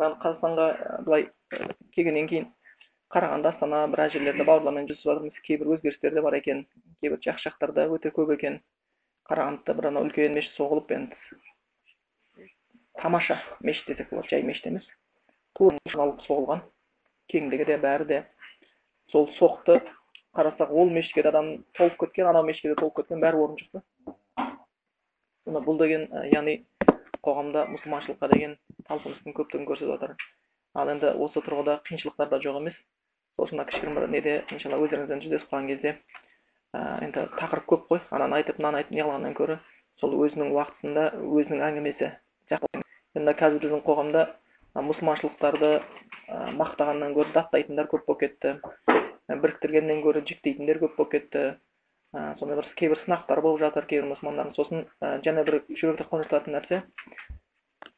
қазақстанға былай келгеннен кейін қарағанды астана біраз жерлерде бауырлармен жүзісіп жатырмыз кейбір өзгерістер де бар екен кейбір жақсы жақтары өте көп екен. Қарағандыда бір анау үлкен мешіт соғылып енді тамаша мешіт десек болады жай мешіт емес. Соғылған кеңдігі де бәрі де. Сол соқты қарасақ ол мешітке де адам толып кеткен анау мешітке де толып кеткен бәрі орын жоқ та бұл деген яғни қоғамда мұсылманшылыққа деген талпыныстың көптігін көрсетіп жатыр. Ал енді осы тұрғыда қиыншылықтар да жоқ емес. Сол үшін кішігірім бір неде иншалла өздеріңізбен жүздесіп қалған кезде енді тақырып көп қой. Ананы айтып мынаны айтып неғылғаннан гөрі сол өзінің уақытында өзінің әңгімесі енді қазір біздің қоғамда мұсылманшылықтарды мақтағаннан гөрі даттайтындар көп болып кетті. Біріктіргеннен гөрі жіктейтіндер көп болып кетті. Сондай бір кейбір сынақтар болып жатыр кейбір мұсылмандардың сосын және бір жүректі қонжитатын нәрсе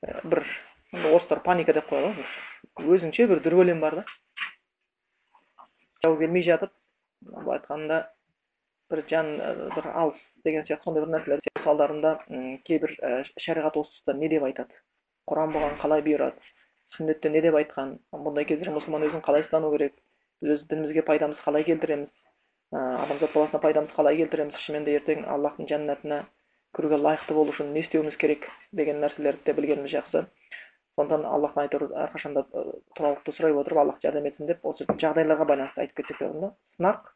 бір орыстар паника деп қояды ғой. Өзіңше бір дүрбелең бар да. Жау келмей жатып былай айтқанда бір жан бір алыс деген сияқты сондай бір нәрселер. Салдарында кейбір шариғат осы не деп айтады? Құран бұған қалай бұйырады? Сүннетте не деп айтқан? Бұндай кезде мұсылман өзін қалай ұстану керек? Біз өз дінімізге пайдамызды қалай келтіреміз? Адамзат баласына пайдамызды қалай келтіреміз? Шынымен де ертең аллахтың жәннатына кіруге лайықты болу үшін не істеуіміз керек деген нәрселерді де білгеніміз жақсы. Сондықтан аллахтан әйтеуір әрқашанда тұралықты сұрай отырып аллах жәрдем етсін деп осы жағдайларға байланысты айтып кетсек те сынақ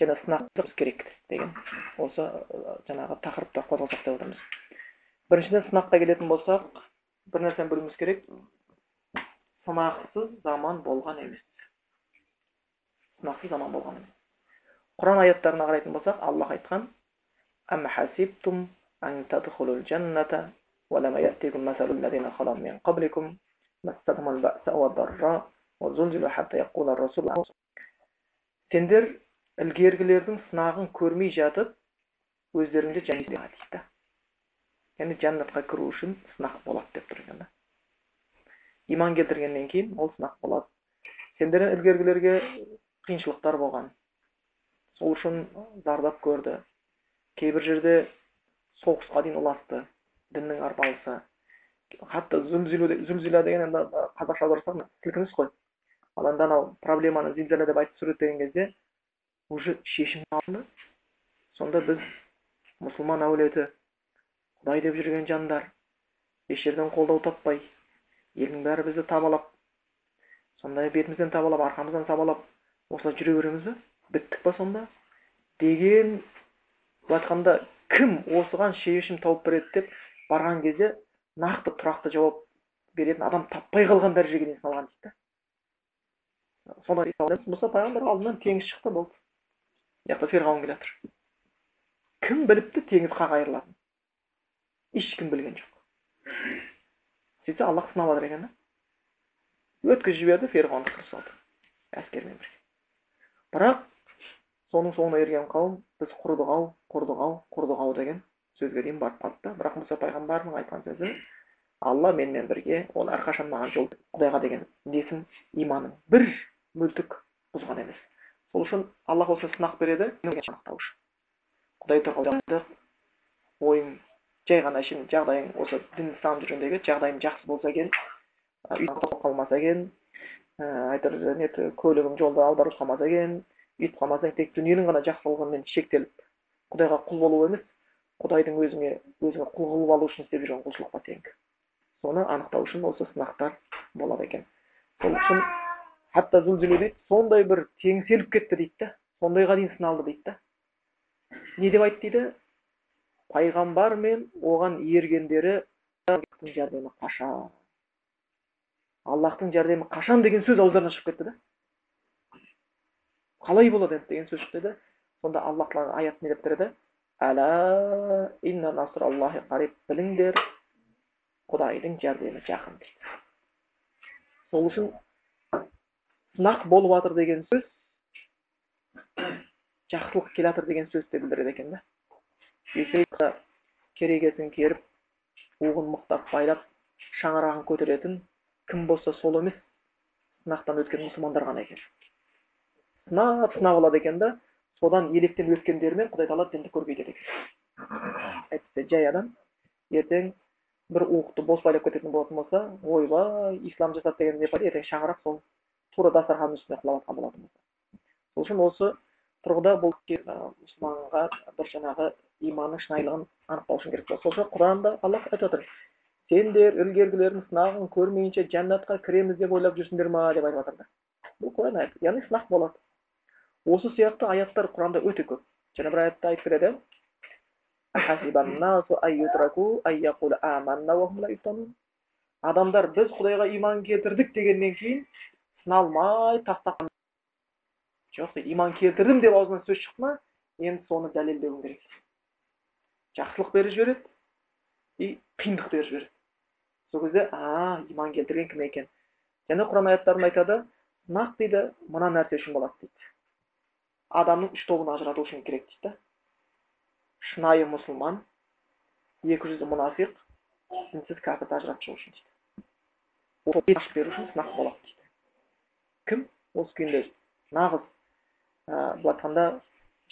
және сынақ керек деген осы жаңағы тақырыпты қозғасақ деп отырмыз. Біріншіден сынаққа келетін болсақ бір нәрсені білуіміз керек. Сынақсыз заман болған емес. Сынақсыз заман болған емес. Құран аяттарына қарайтын болсақ аллах айтқан сендер ілгергілердің сынағын көрмей жатып өздеріңді жәннатқа дейді яғни жәннатқа кіру үшін сынақ болады деп тұр екен да иман келтіргеннен кейін ол сынақ болады сендерден ілгергілерге қиыншылықтар болған сол үшін зардап көрді. Кейбір жерде соғысқа дейін ұласты діннің арпалысы. Қатты зүлзила деген енді қазақша аударсақ сілкініс қой. Ал енді анау проблеманы зилзала деп айтып суреттеген кезде уже шешім алынды. Сонда біз мұсылман әулеті құдай деп жүрген жандар еш жерден қолдау таппай елдің бәрі бізді табалап сондай бетімізден табалап арқамыздан сабалап осылай жүре береміз бе біттік па сонда? Деген былай кім осыған шешім тауып береді деп барған кезде нақты тұрақты жауап беретін адам таппай қалған дәрежеге дейін салған дейді да. Сондай мұса пайғамбар алдынан теңіз шықты болды. Мына жақта ферғауын келе жатыр. Кім біліпті теңіз қақ айырылатынын? Ешкім білген жоқ. Сөйтсе аллах сынап жатыр екен да. Өткізіп жіберді ферғауынды қырып әскермен бірге. Бірақ соның соңына ерген қауым біз құрдық ау құрдық ау құрдық ау деген сөзге дейін барып қалды бірақ мұса пайғамбардың айтқан сөзі алла менімен бірге ол әрқашан маған жол құдайға деген несін иманың бір мүлтік бұзған емес сол үшін аллах осы сынақ береді құдай тұрғыда ойың жай ғана әшейін жағдайың осы дін ислам жөніндегі жағдайың жақсы болса екен қалмаса екен әйтеуір көлігім жолда аударылып қалмаса екен өйтіп қалмасаң тек дүниенің ғана жақсылығымен шектеліп құдайға құл болу емес құдайдың өзіңе өзіңе құл қылып алу үшін істеп жүрген құлшылық па сенікі соны анықтау үшін осы сынақтар болады екен. Сол үшін хатта дейді сондай бір теңселіп кетті дейді да сондайға дейін сыналды дейді да. Не деп айтты дейді? Пайғамбар мен оған ергендері жәрдемі қашан? Аллахтың жәрдемі қашан деген сөз ауыздарынан шығып кетті да. Қалай болады енді деген сөз шықты сонда аллах тағала аят не деп инна насраллахи қариб біліңдер құдайдың жәрдемі жақын дейді сол үшін сынақ болып жатыр деген сөз жақсылық келе жатыр деген сөзді білдіреді екен да керегесін керіп уығын мықтап байлап шаңырағын көтеретін кім болса сол емес сынақтан өткен мұсылмандар ғана екен сынап сынап алады екен да содан електен өткендерімен құдай тағала дінді көркейтеді екен әйтпесе жай адам ертең бір уықты босбайлап кететін болатын болса ойбай ислам жасады деген не бар ертең шаңырақ сол тура дастарханның үстіне құлап жатқан болатын сол үшін осы тұрғыда бұл мұсылманға бір жаңағы иманның шынайылығын анықтау үшін керек болды сол үшін құранда аллах айтып отыр сендер ілгергілердің сынағын көрмейінше жәннатқа кіреміз деп ойлап жүрсіңдер ма? деп айтып жатыр бұл құран яғни сынақ болады. Осы сияқты аяттар құранда өте көп. Жаңа бір аятта айтып береді. Адамдар біз құдайға иман келтірдік дегеннен кейін сыналмай тастап жоқ иман келтірдім деп аузынан сөз шықты ма енді соны дәлелдеуің керек. Жақсылық беріп жібереді и қиындық беріп жібереді. Сол кезде а иман келтірген кім екен? Және құран аяттарында айтады сынақ дейді мына нәрсе үшін болады дейді. Адамның үш тобын үшін керек дейді шынайы мұсылман екі жүзді мұнафиқ дінсіз кәпірді ажыратып шығу үшін дейді. Ашып беру үшін сынақ болады дейді. Кім? Осы күйінде нағыз былай айтқанда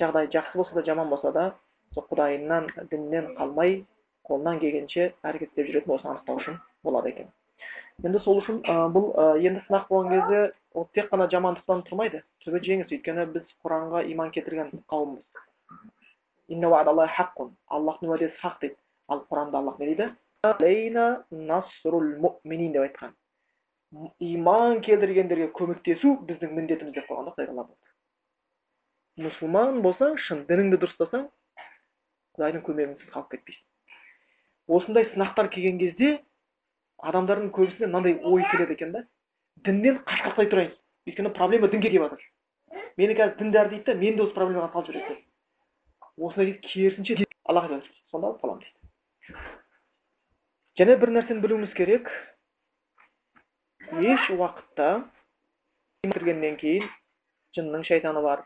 жағдай жақсы болса да жаман болса да сол құдайынан діннен қалмай қолынан келгенше әрекеттеп жүретін осыны анықтау үшін болады екен. Енді сол үшін бұл енді сынақ болған кезде ол тек қана жамандықтан тұрмайды. Түбі жеңіс. Өйткені біз құранға иман келтірген қауымбыз. Аллахтың уәдесі хақ дейді. Ал құранда аллах не дейді? Деп айтқан. Иман келтіргендерге көмектесу біздің міндетіміз деп қойған да құдай мұсылман болсаң шын дініңді дұрыстасаң құдайдың көмегінсіз қалып кетпейсің. Осындай сынақтар келген кезде адамдардың көбісіне мынандай ой келеді екен да. Діннен қашқақтай тұрайын. Өйткені проблема дінге келіп жатыр. Мені қазір діндар дейді да мен де осы проблемаға қалып жүреді деп осындай дейді керісінше аллах сонда алып қаламын дейді. Және бір нәрсені білуіміз керек. Еш уақытта кіргеннен кейін жынның шайтаны бар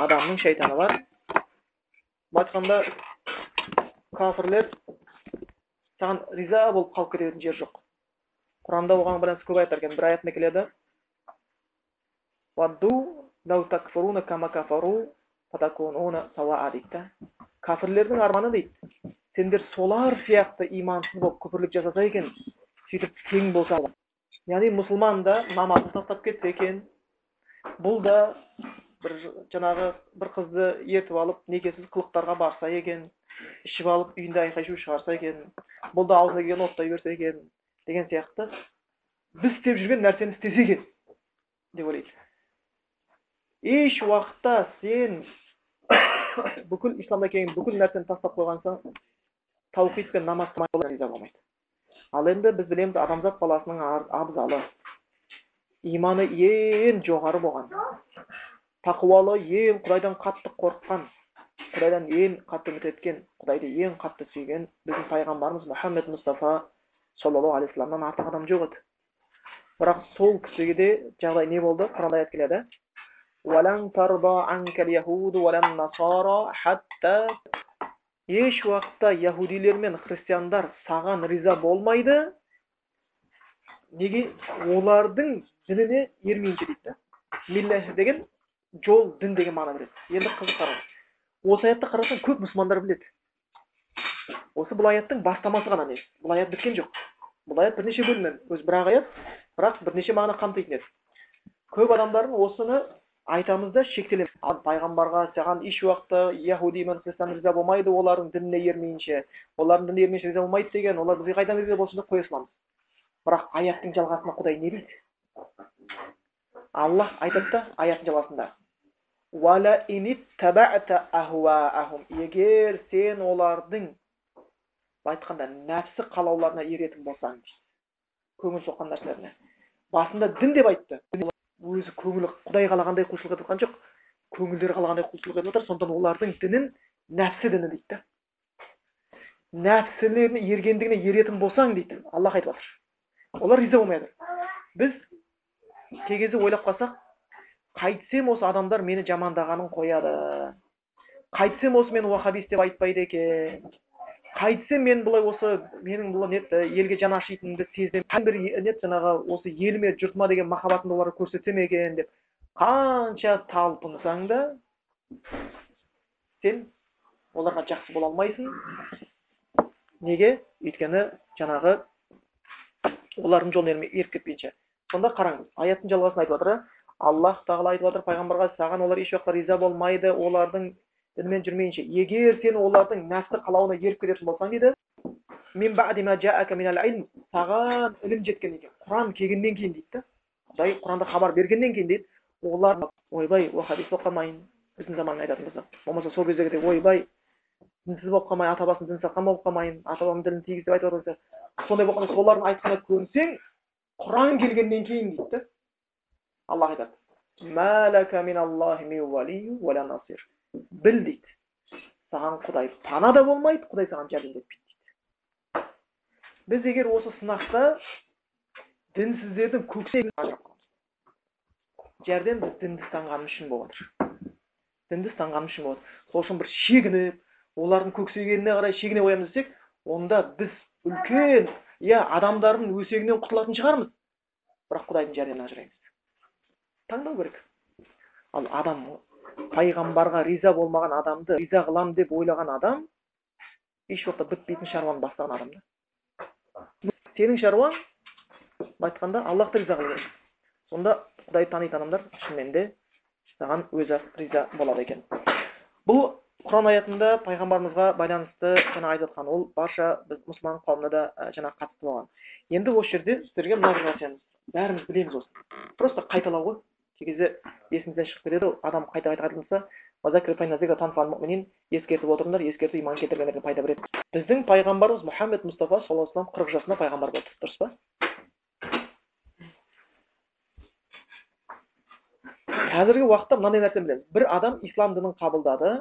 адамның шайтаны бар. Былай айтқанда кәпірлер саған риза болып қалып кететін жер жоқ. Құранда оған байланысты көп аяттар екен. Бір аятында келеді. Дейді кәпірлердің арманы дейді. Сендер солар сияқты имансыз болып күпірлік жасаса екен сөйтіп тең болса яғни мұсылман да намазын тастап кетсе екен. Бұл да бір жаңағы бір қызды ертіп алып некесіз қылықтарға барса екен. Ішіп алып үйінде айқай шу шығарса екен бұл да аузына келген оттай берсе екен деген сияқты. Біз істеп жүрген нәрсені істесе екен деп ойлайды. Еш уақытта сен бүкіл исламда келген бүкіл нәрсені тастап қойған соң таухид пен намаз риза болмайды. Ал енді біз білеміз адамзат баласының абзалы иманы ең жоғары болған тақуалы ең құдайдан қатты қорыққан құдайдан ең қатты үміт еткен құдайды ең қатты сүйген біздің пайғамбарымыз мұхаммед мұстафа саллаллаху алейхи вассаламнан артық адам жоқ еді. Бірақ сол кісіге де жағдай не болды? Құранда аят келеді. Еш уақытта яхудилер мен христиандар саған риза болмайды. Неге? Олардың дініне ермейінше дейді деген жол дін деген мағына береді. Енді қызық қараңыз осы аятты қарасаң көп мұсылмандар біледі. Осы бұл аяттың бастамасы ғана не? Бұл аят біткен жоқ. Бұл аят бірнеше бөлімнен өзі бір ақ аят бірақ бірнеше мағына қамтитын еді. Көп адамдардың осыны айтамыз да шектелеміз. Пайғамбарға саған еш уақытта яхуди мен христиан риза болмайды олардың дініне ермейінше олардың дініне ермейінше риза болмайды деген олар бізге қайдан риза болсын деп қоя саламыз. Бірақ аяттың жалғасында құдай не дейді? Аллах айтады да аяттың жалғасында. Егер сен олардың былай айтқанда нәпсі қалауларына еретін болсаң дейді. Көңіл соққан нәрселеріне. Басында дін деп айтты. Өзі көңілі құдай қалағандай құлшылық етіп жатқан жоқ. Көңілдері қалағандай құлшылық етіп жатыр сондықтан олардың дінін нәпсі діні дейді да. Нәпсілеріне ергендігіне еретін болсаң дейді. Аллах айтып жатыр олар риза болмай жатыр. Біз кей кезде ойлап қалсақ қайтсем осы адамдар мені жамандағанын қояды. Қайтсем осы мені уахабист деп айтпайды екен. Қайтсем мен бұлай осы менің бұл елге жаны ашитынымды сезем бір не жаңағы осы еліме жұртыма деген махаббатымды оларға көрсетсем екен деп қанша талпынсаң да сен оларға жақсы бола алмайсың. Неге? Өйткені жаңағы олардың жолын еріп кетпейінше. Сонда қараңыз аяттың жалғасын айтып жатыр аллах тағала айтып жатыр пайғамбарға саған олар еш уақытта риза болмайды олардың дінімен жүрмейінше егер сен олардың нәпсі қалауына еріп кететін болсаң дейді саған ілім жеткеннен кейін құран келгеннен кейін дейді да құдай құранда хабар бергеннен кейін дейді олар ойбай хадис болып қалмайын біздің заманға айтатын болсақ болмаса сол кездегідей ойбай дінсіз болып қалмай ата басын дін сатқан болып қалмайын ата бабамның ділін тигіз деп айтып отырса сондай қалмай солардың айтқанына көнсең құран келгеннен кейін дейді да аллах айтады біл дейді саған құдай пана да болмайды құдай саған жәрдемдеспейді дейді біз егер осы сынақта дінсіздердің көксеген жәрдем біз дінді ұстанғанымыз үшін болып жатыр дінді ұстанғанымыз үшін болып сол үшін бір шегініп олардың көксегеніне қарай шегіне қоямыз десек онда біз үлкен иә адамдардың өсегінен құтылатын шығармыз бірақ құдайдың жәрдемінен ажыраймыз таңдау керек. Ал адам пайғамбарға риза болмаған адамды риза қыламын деп ойлаған адам еш уақытта бітпейтін шаруаны бастаған адам да. Сенің шаруаң былай айтқанда аллахты риза қылу сонда құдайды танитын адамдар шынымен де саған өзі риза болады екен. Бұл құран аятында пайғамбарымызға байланысты жаңа айтып жатқан ол барша біз мұсылман қауымына да жаңа қатысты болған. Енді осы жерде сіздерге мына бәріміз білеміз осыны просто қайталау ғой. Кей кезде есімізден шығып кетеді адам қайта қайта айтылса ескертіп отырыңдар ескерту иман келтіргендерге пайда береді. Біздің пайғамбарымыз мұхаммед мұстафа саллаллаху алейhi қырық жасында пайғамбар болды. Дұрыс па? Қазіргі уақытта мынандай нәрсені білеміз. Бір адам ислам дінін қабылдады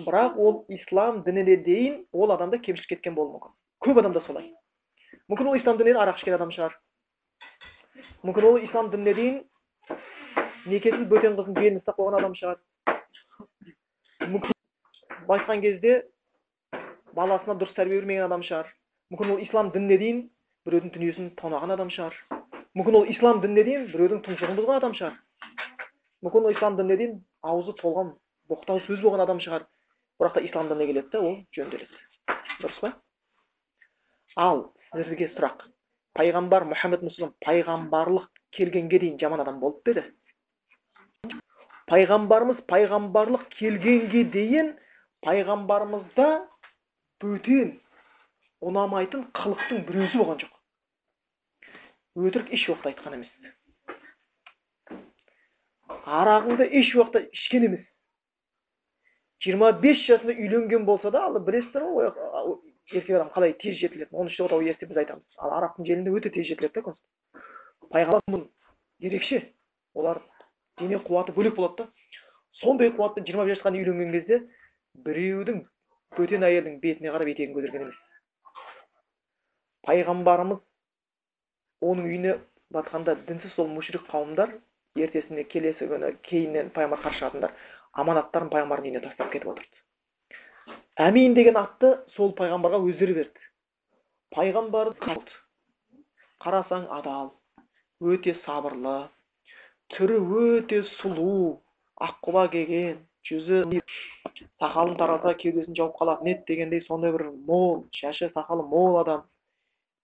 бірақ ол ислам дініне дейін ол адамда кемшілік кеткен болуы мүмкін. Көп адамда солай. Мүмкін ол ислам дінінен арақ ішкен адам шығар. Мүмкін ол ислам дініне дейін некесіз бөтен қыздың белін ұстап қойған адам шығар. Мүмкін айтқан кезде баласына дұрыс тәрбие бермеген адам шығар. Мүмкін ол ислам дініне дейін біреудің дүниесін тонаған адам шығар. Мүмкін ол ислам дініне дейін біреудің тұмсығын бұзған адам шығар. Мүмкін ол ислам дініне дейін аузы толған боқтау сөз болған адам шығар. Бірақ та ислам дініне келеді да ол жөнделеді. Дұрыс па? Ал сіздерге сұрақ. Пайғамбар мұхаммед мұсылым пайғамбарлық келгенге дейін жаман адам болып па еді пайғамбарымыз пайғамбарлық келгенге дейін пайғамбарымызда бөтен ұнамайтын қылықтың біреусі болған жоқ. Өтірік еш уақытта айтқан емес. Арағыңды еш уақытта ішкен емес. Жиырма бес жасында үйленген болса да ал білесіздер ғой еркек адам қалай тез жетілетінін он үште отау деп біз айтамыз. Ал арабтың желінде өте тез жетіледі да пайғамбар ерекше. Олар дене қуаты бөлек болады да. Сондай қуатпен жиырма бес жасқа үйленген кезде біреудің бөтен әйелдің бетіне қарап етегін көтерген емес. Пайғамбарымыз оның үйіне батқанда дінсіз сол мүшрик қауымдар ертесіне келесі күні кейіннен пайғамбар қарсы шығатындар. Аманаттарын пайғамбардың үйіне тастап кетіп отырды. Әмин деген атты сол пайғамбарға өздері берді. Пайғамбар қарасаң адал өте сабырлы түрі өте сұлу аққұба келген жүзі сақалын тарата кеудесін жауып қалатын еді дегендей сондай бір мол шашы сақалы мол адам.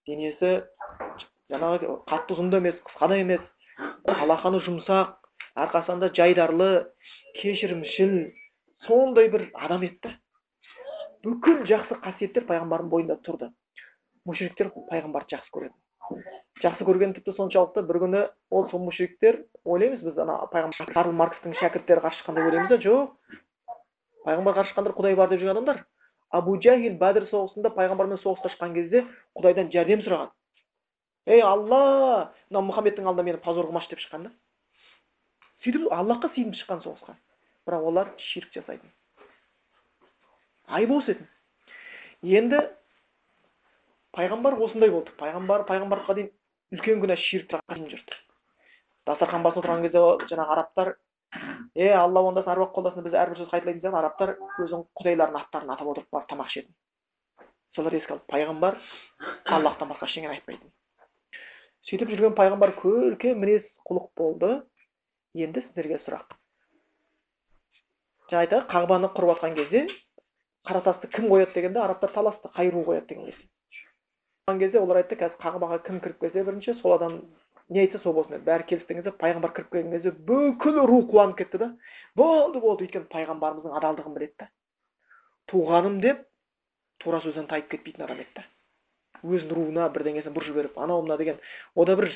Денесі жаңағы қатты ұзын да емес қысқа да емес. Алақаны жұмсақ арқасында жайдарлы кешірімшіл сондай бір адам еді да. Бүкіл жақсы қасиеттер пайғамбардың бойында тұрды. Мушриктер пайғамбарды жақсы көреді. Жақсы көрген тіпті соншалықты бір күні ол сол мушриктер ойлаймыз біз ана пайғамбар карл маркстің шәкірттері қарсы шыққанда ойлаймыз да жоқ. Пайғамбар қарсы шыққандар құдай бар деп жүрген адамдар. Абу жахил бәдір соғысында пайғамбармен соғысқа шыққан кезде құдайдан жәрдем сұраған. Ей алла мына мұхаммедтің алдында мені позор қылмашы деп шыққан да. Сөйтіп аллахқа сиынып шыққан соғысқа. Бірақ олар ширк жасайтын. Айып осы енді пайғамбар осындай болды. Пайғамбар пайғамбарлыққа дейін үлкен күнә ширк жүрді дастархан басында отырған кезде жаңағы арабтар е алла оңдасын аруақ қолдасын біз әрбір сөз қайталайтын сияқты арабтар өзінің құдайларының аттарын атап отырып барып тамақ ішетін. Солар еске алды. Пайғамбар аллахтан басқа ештеңені айтпайтын. Сөйтіп жүрген пайғамбар көркем мінез құлық болды. Енді сіздерге сұрақ. Жаңа айтады қағбаны құрып жатқан кезде қара тасты кім қояды? дегенде арабтар таласты. Қай ру қояды деген кезде. Кезде олар айтты қазір қағбаға кім кіріп келсе бірінші сол адам не айтса сол болсын деді бәрі келісті кезде пайғамбар кіріп келген кезде бүкіл ру қуанып кетті да. Болды болды өйткені пайғамбарымыздың адалдығын біледі да. Туғаным деп тура сөзден тайып кетпейтін адам еді да. Өзінің руына бірдеңесін бұрып жіберіп анау мына деген ода бір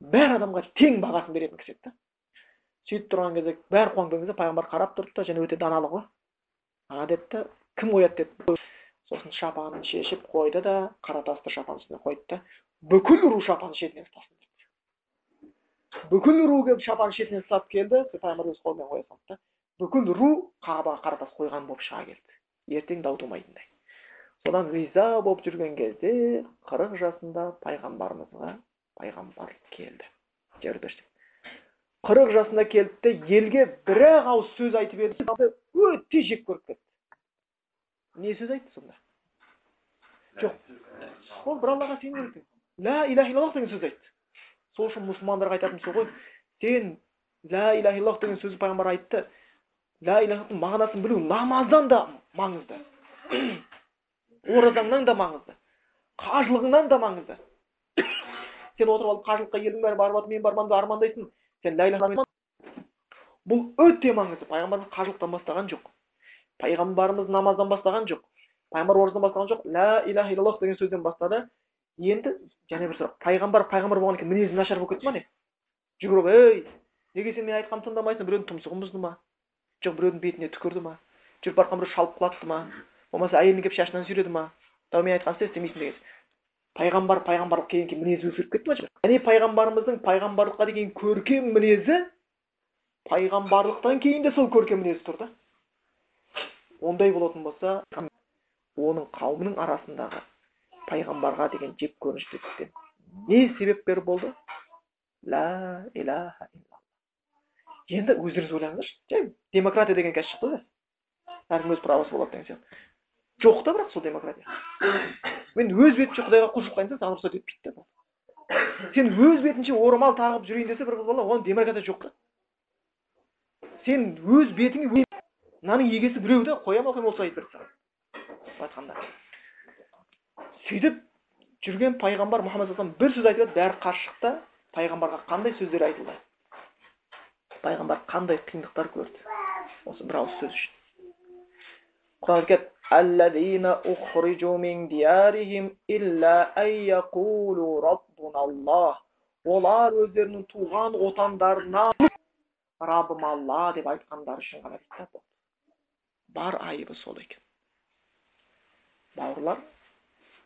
бәр адамға тең бағасын беретін кісі еді да. Сөйтіп тұрған кезде бәрі қуанып келген кезде пайғамбар қарап тұрды да және өте даналы ғой а деді кім қояды деді. Сосын шапанын шешіп қойды да қара тасты шапан үстіне қойды да бүкіл ру шапанын шетінен ұстасын бүкіл ру келіп шапанын шетінен ұстап келді пайғамбар өз қолымен қоя салды да бүкіл ру қағбаға қара тас қойған болып шыға келді. Ертең дау тумайтындай содан риза болып жүрген кезде қырық жасында пайғамбарымызға пайғамбар келді. Қырық жасында келді де елге бір ақ ауыз сөз айтып еді. Өте жек көріп кетті. Не сөз айтты сонда? Жоқ. Ол бір аллаға сену керек ля иляха иллаллах деген сөз айтты. Сол үшін мұсылмандарға айтатын сол ғой. Сен ля иляха иллаллах деген сөзді пайғамбар айтты. Ля илахтың мағынасын білу намаздан да маңызды. Оразаңнан да маңызды. Қажылығыңнан да маңызды. Сен отырып алып қажылыққа елдің бәрі барып мен барман деп армандайсың сен бұл өте маңызды. Пайғамбарымыз қажылықтан бастаған жоқ. Пайғамбарымыз намаздан бастаған жоқ. Пайғамбар оразадан бастаған жоқ ля иляха иллаллах деген сөзден бастады енді және бір сұрақ пайғамбар пайғамбар болғаннан кейін мінезі нашар болып кетті ма не жүгіріп ей неге сен менің айтқанымды тыңдамайсың біреудің тұмсығын бұзды ма жоқ біреудің бетіне түкірді ма жүріп бара біреу шалып құлатты ма болмаса әйелін келіп шашынан сүйреді ма дәу мен айтқанымды істе істемейсің деген пайғамбар пайғамбарлық келгеннен кейін мінезі өзгеріп кетті ма яғни пайғамбарымыздың пайғамбарлыққа деген көркем мінезі пайғамбарлықтан кейін де сол көркем мінез тұр да ондай болатын болса оның қауымының арасындағы пайғамбарға деген жек көрініштіктен не себептер болды? Ля иляха иллалла енді өздеріңіз ойлаңыздаршы жай демократия деген қазір шықты ғой әркім өз правосы болады деген сияқты. Жоқ та бірақ сол демократия. Мен өз бетінше құдайға құлшылық қылайын десем саған рұқсат етпейді да сен өз бетінше орамал тағып жүрейін десе бір қыз бала оған демократия жоқ та. Сен өз бетіңе мынаның егесі біреу да қоя ма қойма ол айтып берді саған айтқанда сөйтіп жүрген пайғамбар мұхаммад бір сөз айтып еді бәрі қарсы шықты пайғамбарға қандай сөздер айтылды пайғамбар қандай қиындықтар көрді осы бір ауыз сөз үшін құран айтады الذين أخرجوا من ديارهم إلا أن يقولوا ربنا الله олар өздерінің туған отандарына раббым алла деп айтқандары үшін ғана дейді да бар айыбы сол екен бауырлар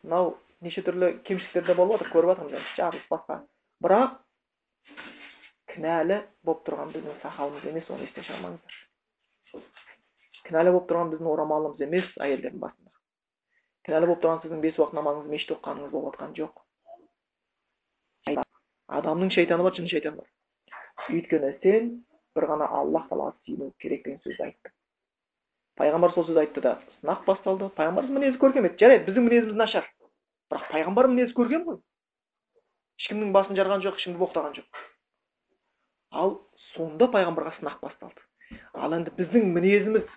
мынау неше түрлі кемшіліктер де болып жатыр көріп жатырмыз жарылыс басқа бірақ кінәлі болып тұрған біздің сақалымыз емес оны естен шығармаңыздар кінәлі болып тұрған біздің орамалымыз емес әйелдердің басында кінәлі болып тұрған сіздің бес уақыт намазыңызды мешітте оқығаныңыз болып жатқан жоқ адамның шайтаны бар жын шайтаны бар өйткені сен бір ғана аллах тағалаға сүйіну керек деген сөзді айттың пайғамбар сол сөзді айтты да сынақ басталды пайғамбардың мінезі көркем еді жарайды біздің мінезіміз нашар. Бірақ пайғамбар мінезі көркем ғой. Ешкімнің басын жарған жоқ ешкімді боқтаған жоқ. Ал сонда пайғамбарға сынақ басталды. Ал енді біздің мінезіміз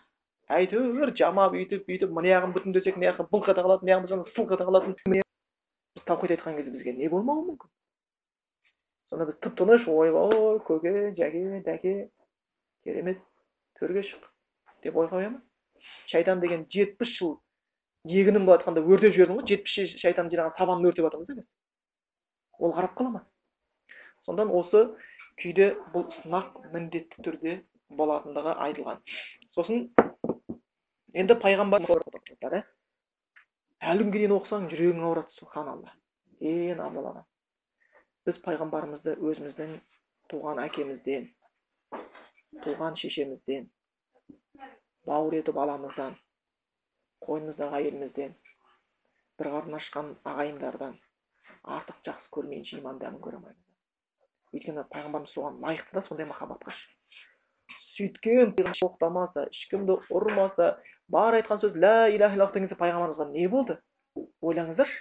әйтеуір жамап үйтіп бүйтіп мына жағын бүтіндесек мына жаққа былқ ете қалатын мына жағымыз сылқ ете қалатын тауқит айтқан кезде бізге не болмауы мүмкін? Сонда біз тып тыныш ойбай көке жәке дәке керемет төрге шық деп ой қоя ма шайтан деген жетпіс жыл егінім былай айтқанда өртеп жібердім ғой. жетпіс шайтан жинаған сабанын өртеп жатырмыз емес ол қарап қала ма сондан осы күйде бұл сынақ міндетті түрде болатындығы айтылған. Сосын енді пайғамбар әлі күнге дейін оқысаң жүрегің ауырады субханалла. Е намазалаған біз пайғамбарымызды өзіміздің туған әкемізден туған шешемізден бауыр еті баламыздан қойнымыздағы әйелімізден бір қарын ашқан ағайындардан артық жақсы көрмейінше иманды көре алмаймыз. Өйткені пайғамбарымыз соған лайықты да сондай махаббатқа сөйткен тоқтамаса ешкімді ұрмаса бар айтқан сөз лә иляха иллаллах деген пайғамбарымызға не болды? Ойлаңыздаршы.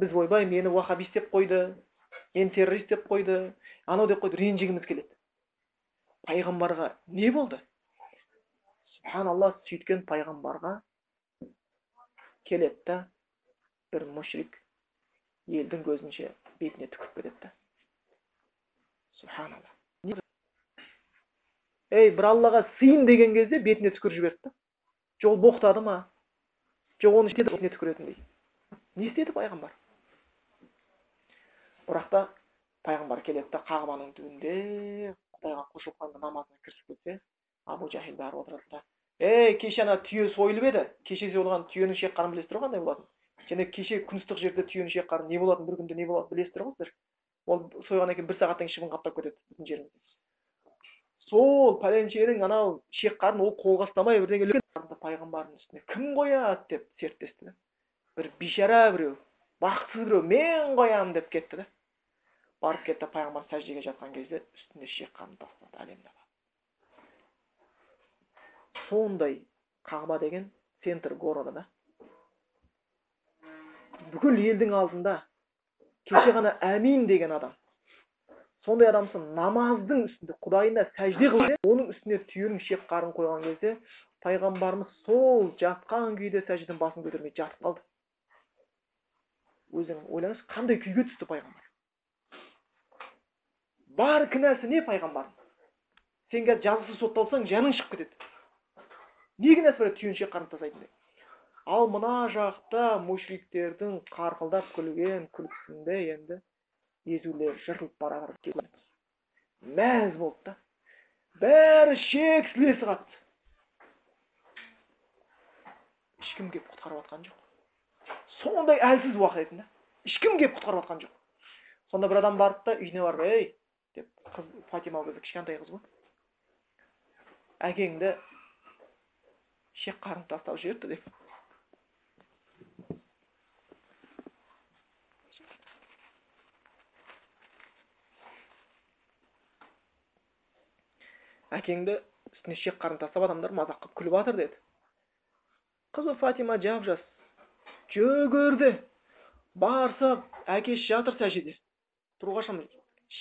Біз ойбай мені уахабист деп қойды мені террорист деп қойды анау деп қойды ренжігіміз келеді. Пайғамбарға не болды? Субханалла сөйткен пайғамбарға келеді бір мүшрик елдің көзінше бетіне түкіріп кетеді да субханалла ей бір аллаға сыйын деген кезде бетіне түкіріп жіберді да жол боқтады ма? Жоқ оны бетіне түкіретіндей не істеді пайғамбар? Бірақ та пайғамбар келеді да қағбаның түбінде құдайға құлшылық намазына кірісіп кетсе. Абу жахил бәрі отырады да. Ей кеше ана түйе сойылып еді. Кеше сойылған түйенің шек қарын білесіздер ғой қандай болатынын және кеше күн ыстық жерде түйенің шек қарын не болатынын бір күнде не болады білесіздер ғой сіздер ол сойғаннан кейін бір сағаттан кейін шыбын қаптап кетеді біздің жерімізде. Сол пәленшенің анау шек қарын ол қолға ұстамай бірдеңе пайғамбардың үстіне кім қояды деп серттесті да бір бейшара біреу бақытсыз біреу мен қоямын деп кетті да. Барып кетті пайғамбар сәждеге жатқан кезде үстіне шек қарын тастады әлемді сондай қағба деген центр города да. Бүкіл елдің алдында кеше ғана әмин деген адам сондай адамсың намаздың үстінде құдайына сәжде қылып оның үстіне түйенің шек қарын қойған кезде пайғамбарымыз сол жатқан күйде сәждеден басын көтермей жатып қалды. Өзің ойлаңызшы қандай күйге түсті пайғамбар? Бар кінәсі не пайғамбардың сен қазір жазықсыз сотталсаң жаның шығып кетеді. Не кінәсі бар түйіншек тастайтындай ал мына жақта мушриктердің қарқылдап күлген күлкісінде енді езулері жыртылып бара жатыр мәз болды да. Бәрі шек сілесі қатты. Ешкім келіп құтқарып жатқан жоқ. Сондай әлсіз уақыт еді да ешкім келіп құтқарып жатқан жоқ. Сонда бір адам барды да үйіне барып ей деп қыз фатима ол кезде кішкентай қыз ғой. Әкеңді шек қарын тастап жіберді деп әкеңді үстіне шек қарын тастап адамдар мазақ қылып күліп жатыр деді. Қызы фатима жап жас. Жүгірді. Барса әкесі жатыр сәжеде тұруға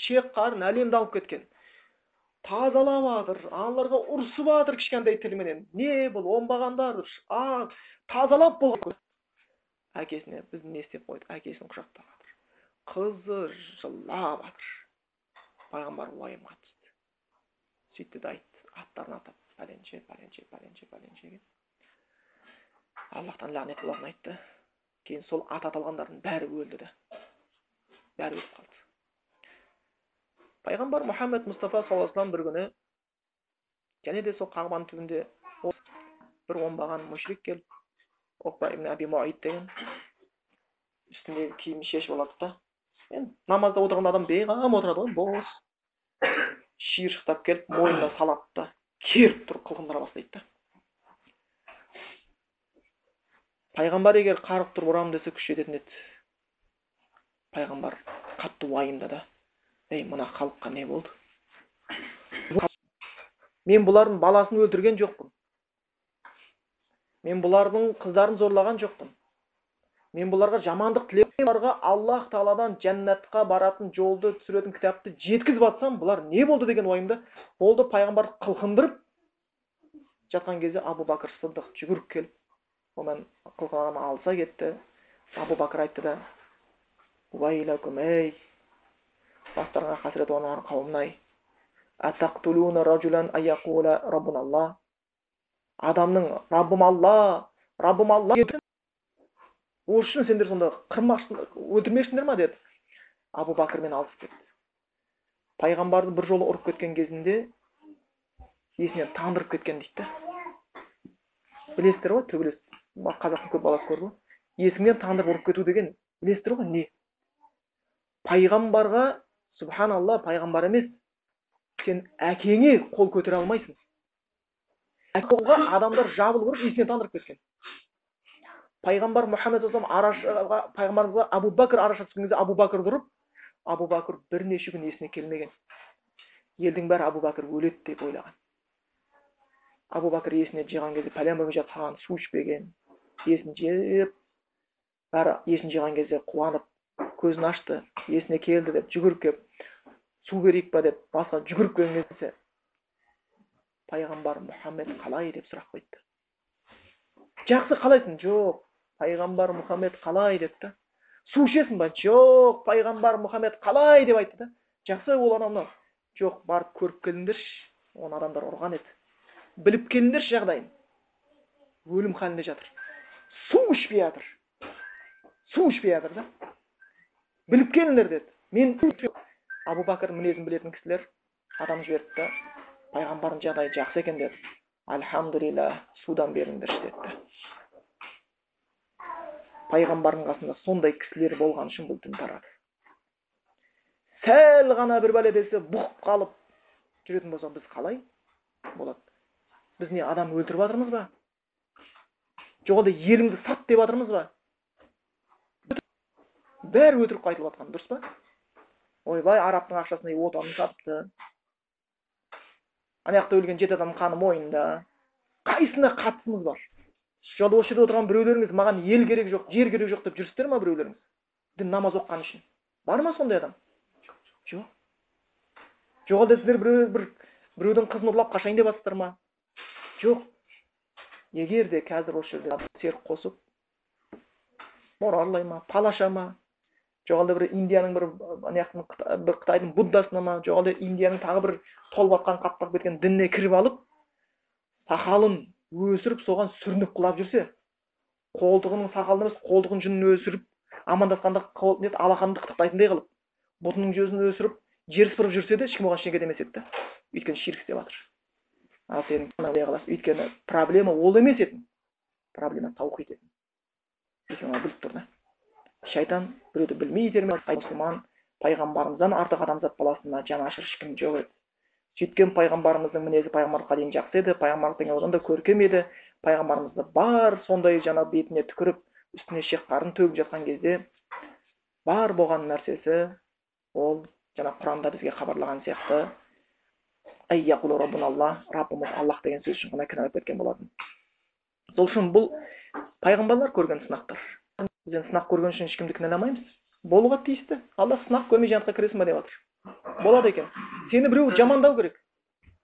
шек қарын әлемді алып кеткен. Тазалап жатыр аналарға ұрысып жатыр кішкентай не бұл оңбағандар а тазалап болған әкесіне біз не істеп қойдық әкесін құшақтап жатыр қызы жылап жатыр пайғамбар уайымға түсті сөйтті де айтты аттарын атап пәленше пәленше пәленше пәленше аллахтан лағнет болатынын айтты кейін сол ат аталғандардың бәрі өлді да бәрі өліп қалды пайғамбар мұхаммед мұстафа саллаллаху бір күні және де сол қағбаның түбінде бір оңбаған мүшрик келіп оқба ибн аби муайт деген үстіндегі киімін шешіп алады да. Енді намазда отырған адам бейғам отырады ғой бос. Шиыршықтап келіп мойнына салады да керіп тұрып қылқындыра бастайды да. Пайғамбар егер қарғып тұрып ұрамын десе күш жететін еді. Пайғамбар қатты уайымдады. Ей мына халыққа не болды? Мен бұлардың баласын өлтірген жоқпын. Мен бұлардың қыздарын зорлаған жоқпын. Мен бұларға жамандық тілеп бұларға аллах тағаладан жәннатқа баратын жолды түсіретін кітапты жеткізіп жатсам бұлар не болды деген ойымда болды пайғамбарды қылқындырып жатқан кезде абу бәкір сыдық жүгіріп келіп онан қылқынған алыса кетті. Абу бәкір айтты да ей бастарыңа қасірет орнаған қауым ай адамның раббым алла раббым алла ол үшін сендер сонда қырмақшы өлтірмекшісіңдер ма деді абу бәкірмен алысып кетті пайғамбарды бір жолы ұрып кеткен кезінде есінен тандырып кеткен дейді да білесіздер ғой төбелес қазақтың көп баласы көрді ғой есіңнен тандырып ұрып кету деген білесіздер ғой не пайғамбарға субханалла пайғамбар емес сен әкеңе қол көтере алмайсың қолға адамдар жабылып ұрып есінен тандырып кеткен пайғамбар мұхаммед пайғамбарымызға абу бәкір араша түскен кезде абу бәкір тұрып абу бәкір бірнеше күн есіне келмеген елдің бәрі абу бәкір өледі деп ойлаған абу бәкір есіне жиған кезде пәлен бір саған су ішпеген есін жеп бәрі есін жиған кезде қуанып көзін ашты есіне келді деп жүгіріп келіп су берейік па? деп басқа жүгіріп келген кезде пайғамбар мұхаммед қалай? деп сұрақ қойды жақсы қалайсың жоқ пайғамбар мұхаммед қалай? депті су ішесің ба? Жоқ пайғамбар мұхаммед қалай? деп айтты да жақсы ол анау мынау жоқ барып көріп келіңдерші оны адамдар ұрған еді біліп келіңдерші жағдайын өлім халінде жатыр су ішпей жатыр су ішпей жатыр да біліп келіңдер деді. Мен абу бәкір мінезін білетін кісілер адам жіберді да пайғамбардың жағдайы жақсы екен деді. Альхамдулилля судан беріңдерші деді. Пайғамбардың қасында сондай кісілер болған үшін бұл дін тарады. Сәл ғана бір бәле келсе бұғып қалып жүретін болсақ біз қалай болады? Біз не адам өлтіріп жатырмыз ба? Жоқ әлде еліңді сат деп жатырмыз ба? Бәрі өтірік айтылып жатқан дұрыс па? Ойбай арабтың ақшасына отанын сатыпты ана жақта өлген жеті адамның қаны мойнында қайсысына қатысымыз бар? Осы жерде отырған біреулеріңіз маған ел керек жоқ жер керек жоқ деп жүрсіздер ма біреулеріңіз? Дін намаз оқығаны үшін. Бар ма сондай адам? Жоқ. Жоқ әлде сіздер біреу бір біреудің қызын ұрлап қашайын деп жатсыздар ма? Жоқ. Егер де қазір осы жерде серік қосып мора ұрлай ма палаша ма? Жоқ әлде бір индияның бір ана бір қытайдың буддасына ма жоқ әлде индияның тағы бір толып жатқан қаптап кеткен дініне кіріп алып сақалын өсіріп соған сүрініп құлап жүрсе қолтығының сақалын емес қолтығының жүнін өсіріп амандасқанда алақанды қытықтайтындай қылып бұтының жүзін өсіріп жер сыпырып жүрсе де ешкім оған ештеңе демес еді да өйткені ширк істеп жатыр ал сен қаласың өйткені проблема ол емес еді проблема таухид еді біліп тұр да шайтан біреуді білмей итермелейді мұсылман пайғамбарымыздан артық адамзат баласына жанашыр ешкім жоқ еді. Сөйткен пайғамбарымыздың мінезі пайғамбарлыққа дейін жақсы еді пайғамбарлықтың одан да көркем еді. Пайғамбарымызды бар сондай жаңа бетіне түкіріп үстіне шек қарын төгіп жатқан кезде бар болған нәрсесі ол жаңа құранда бізге хабарлаған сияқты. Раббымыз аллах деген сөз үшін ғана кінәлап кеткен болатын. Сол үшін бұл пайғамбарлар көрген сынақтар. Енді сынақ көрген үшін ешкімді кінәламаймыз болуға тиісті. Алла сынақ көрмей жәннатқа кіресің ба деп жатыр болады екен. Сені біреу жамандау керек.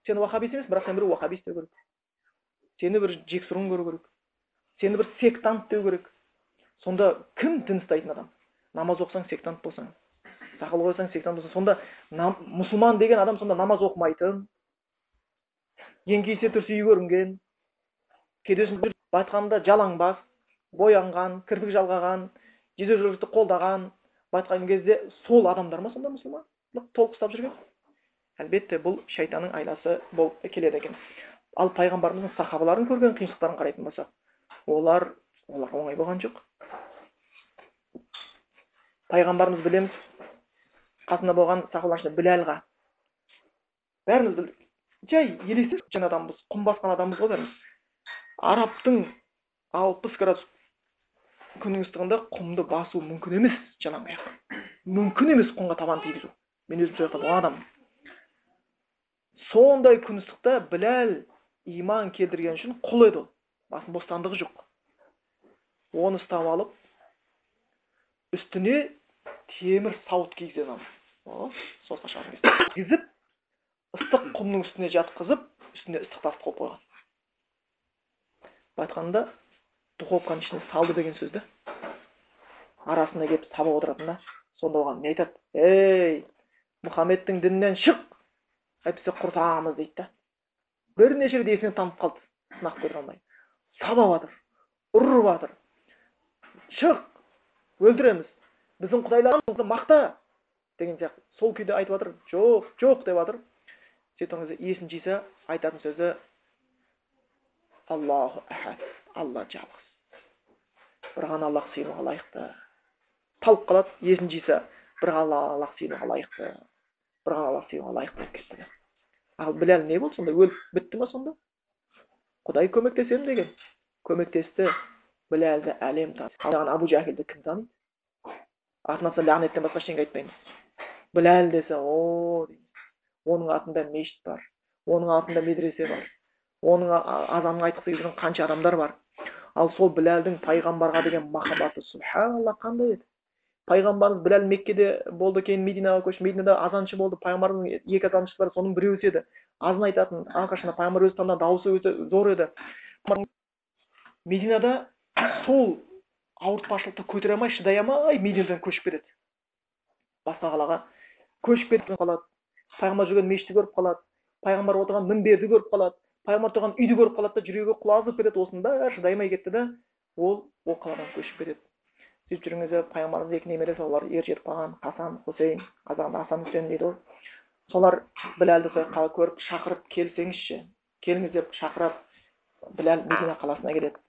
Сен уахабист емес бірақ сені біреу уахабист деу керек. Сені бір жексұрын көру керек. Сені бір сектант деу керек. Сонда кім дін ұстайтын адам? Намаз оқысаң сектант болсаң. Сақал қойсаң сексен болса сонда мұсылман деген адам сонда намаз оқымайтын. Еңкейсе түрсиі көрінген кеудесін былай айтқанда жалаңбас. Боянған кірпік жалғаған жезөкшелікті қолдаған былай кезде сол адамдар ма сонда мұсылмандық толық ұстап жүрген? Әлбетте бұл шайтанның айласы болып келеді екен. Ал пайғамбарымыздың сахабаларын көрген қиыншылықтарын қарайтын болсақ олар оларға оңай болған жоқ. Пайғамбарымыз білеміз қасында болған сахабалардың ішінде біләлға бәріміз білдік жай елестетіп адамбыз құм басқан адамбыз ғой бәріміз. Арабтың алпыс градус күннің ыстығында құмды басу мүмкін емес жалаң аяқ мүмкін емес құмға табан тигізу мен өзім сол жақта болған адаммын сондай күн ыстықта біләл иман келтірген үшін құл еді ол басын бостандығы жоқ оны ұстап алып үстіне темір сауыт кигізеді шығарып кигізіп ыстық құмның үстіне жатқызып үстіне ыстық тасты қойып қойған былай айтқанда духовканың ішіне салды деген сөз да арасында келіп сабап отыратын да. Сонда оған не айтады? Ей мұхаммедтің дінінен шық! Әйтпесе құртамыз! дейді да. Бірнеше рет есінен танып қалды. Сынақ көре алмай. Сабап жатыр ұрып жатыр шық! Өлтіреміз! Біздің құдайларымызды мақта! деген сияқты. Сол күйде айтып жатыр жоқ жоқ! деп жатыр сөйткен кезде есін жиса айтатын сөзі аллаху ахад алла жалғыз бір ғана аллах сыйынуға лайықты. Талып қалады есін жиса бір ғана аллах сыйынуға лайықты. Бір ғана аллах сыйынуға лайықты болып кетті ал біләл не болды сонда? Өліп бітті ма сонда? Құдай көмектесемін деген. Көмектесті біләлді әлем таниды абу жәһилді кім таниды артынан лағнеттен басқа ештеңе айтпаймыз біләл десе о оның атында мешіт бар оның атында медресе бар оның азанын айтқысы келіп қанша адамдар бар. Ал сол біләлдің пайғамбарға деген махаббаты субханалла қандай еді? Пайғамбарымыз біләл меккеде болды кейін мединаға көшті. Мединада азаншы болды. Пайғамбардың екі азаншысы бар соның біреуісі еді азан айтатын әрқашан пайғамбар өзі таңдаған дауысы өте зор еді. Мединада сол ауыртпашылықты көтере алмай шыдай алмай мединадан көшіп кетеді басқа қалаға көшіп кетіп қалады пайғамбар жүрген мешітті көріп қалады. Пайғамбар отырған мінберді көріп қалады. Пайғамбар тұрған үйді көріп қалады да жүрегі құлазып кетеді бәрі шыдай алмай кетті да ол ол қаладан көшіп кетеді сөйтіп жүрген кезде пайғамбарымыз екі немересі олар ер жетіп қалған хасан хусейн қазағында асан үсен дейді ғой солар біләлді көріп шақырып келсеңізші келіңіз деп шақырып біләл медина қаласына келеді.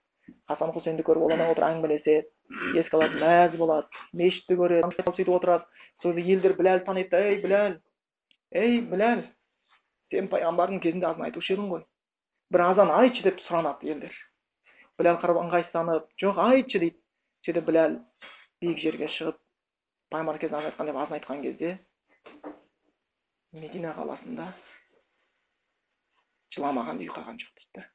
Хасан хусейнді көріп олармен отырып әңгімелеседі еске алады мәз болады мешітті көреді сөйтіп отырады. Сол кезде елдер біләлді таниды ей біләл ей біләл сен пайғамбардың кезінде азан айтушы едің ғой бір азан айтшы деп сұранады елдер біләл қарап ыңғайсызданып жоқ айтшы дейді сөйтіп біләл биік жерге шығып пайғамбар кезінде айтқан деп азан айтқан кезде медина қаласында жыламаған үй қалған жоқ дейді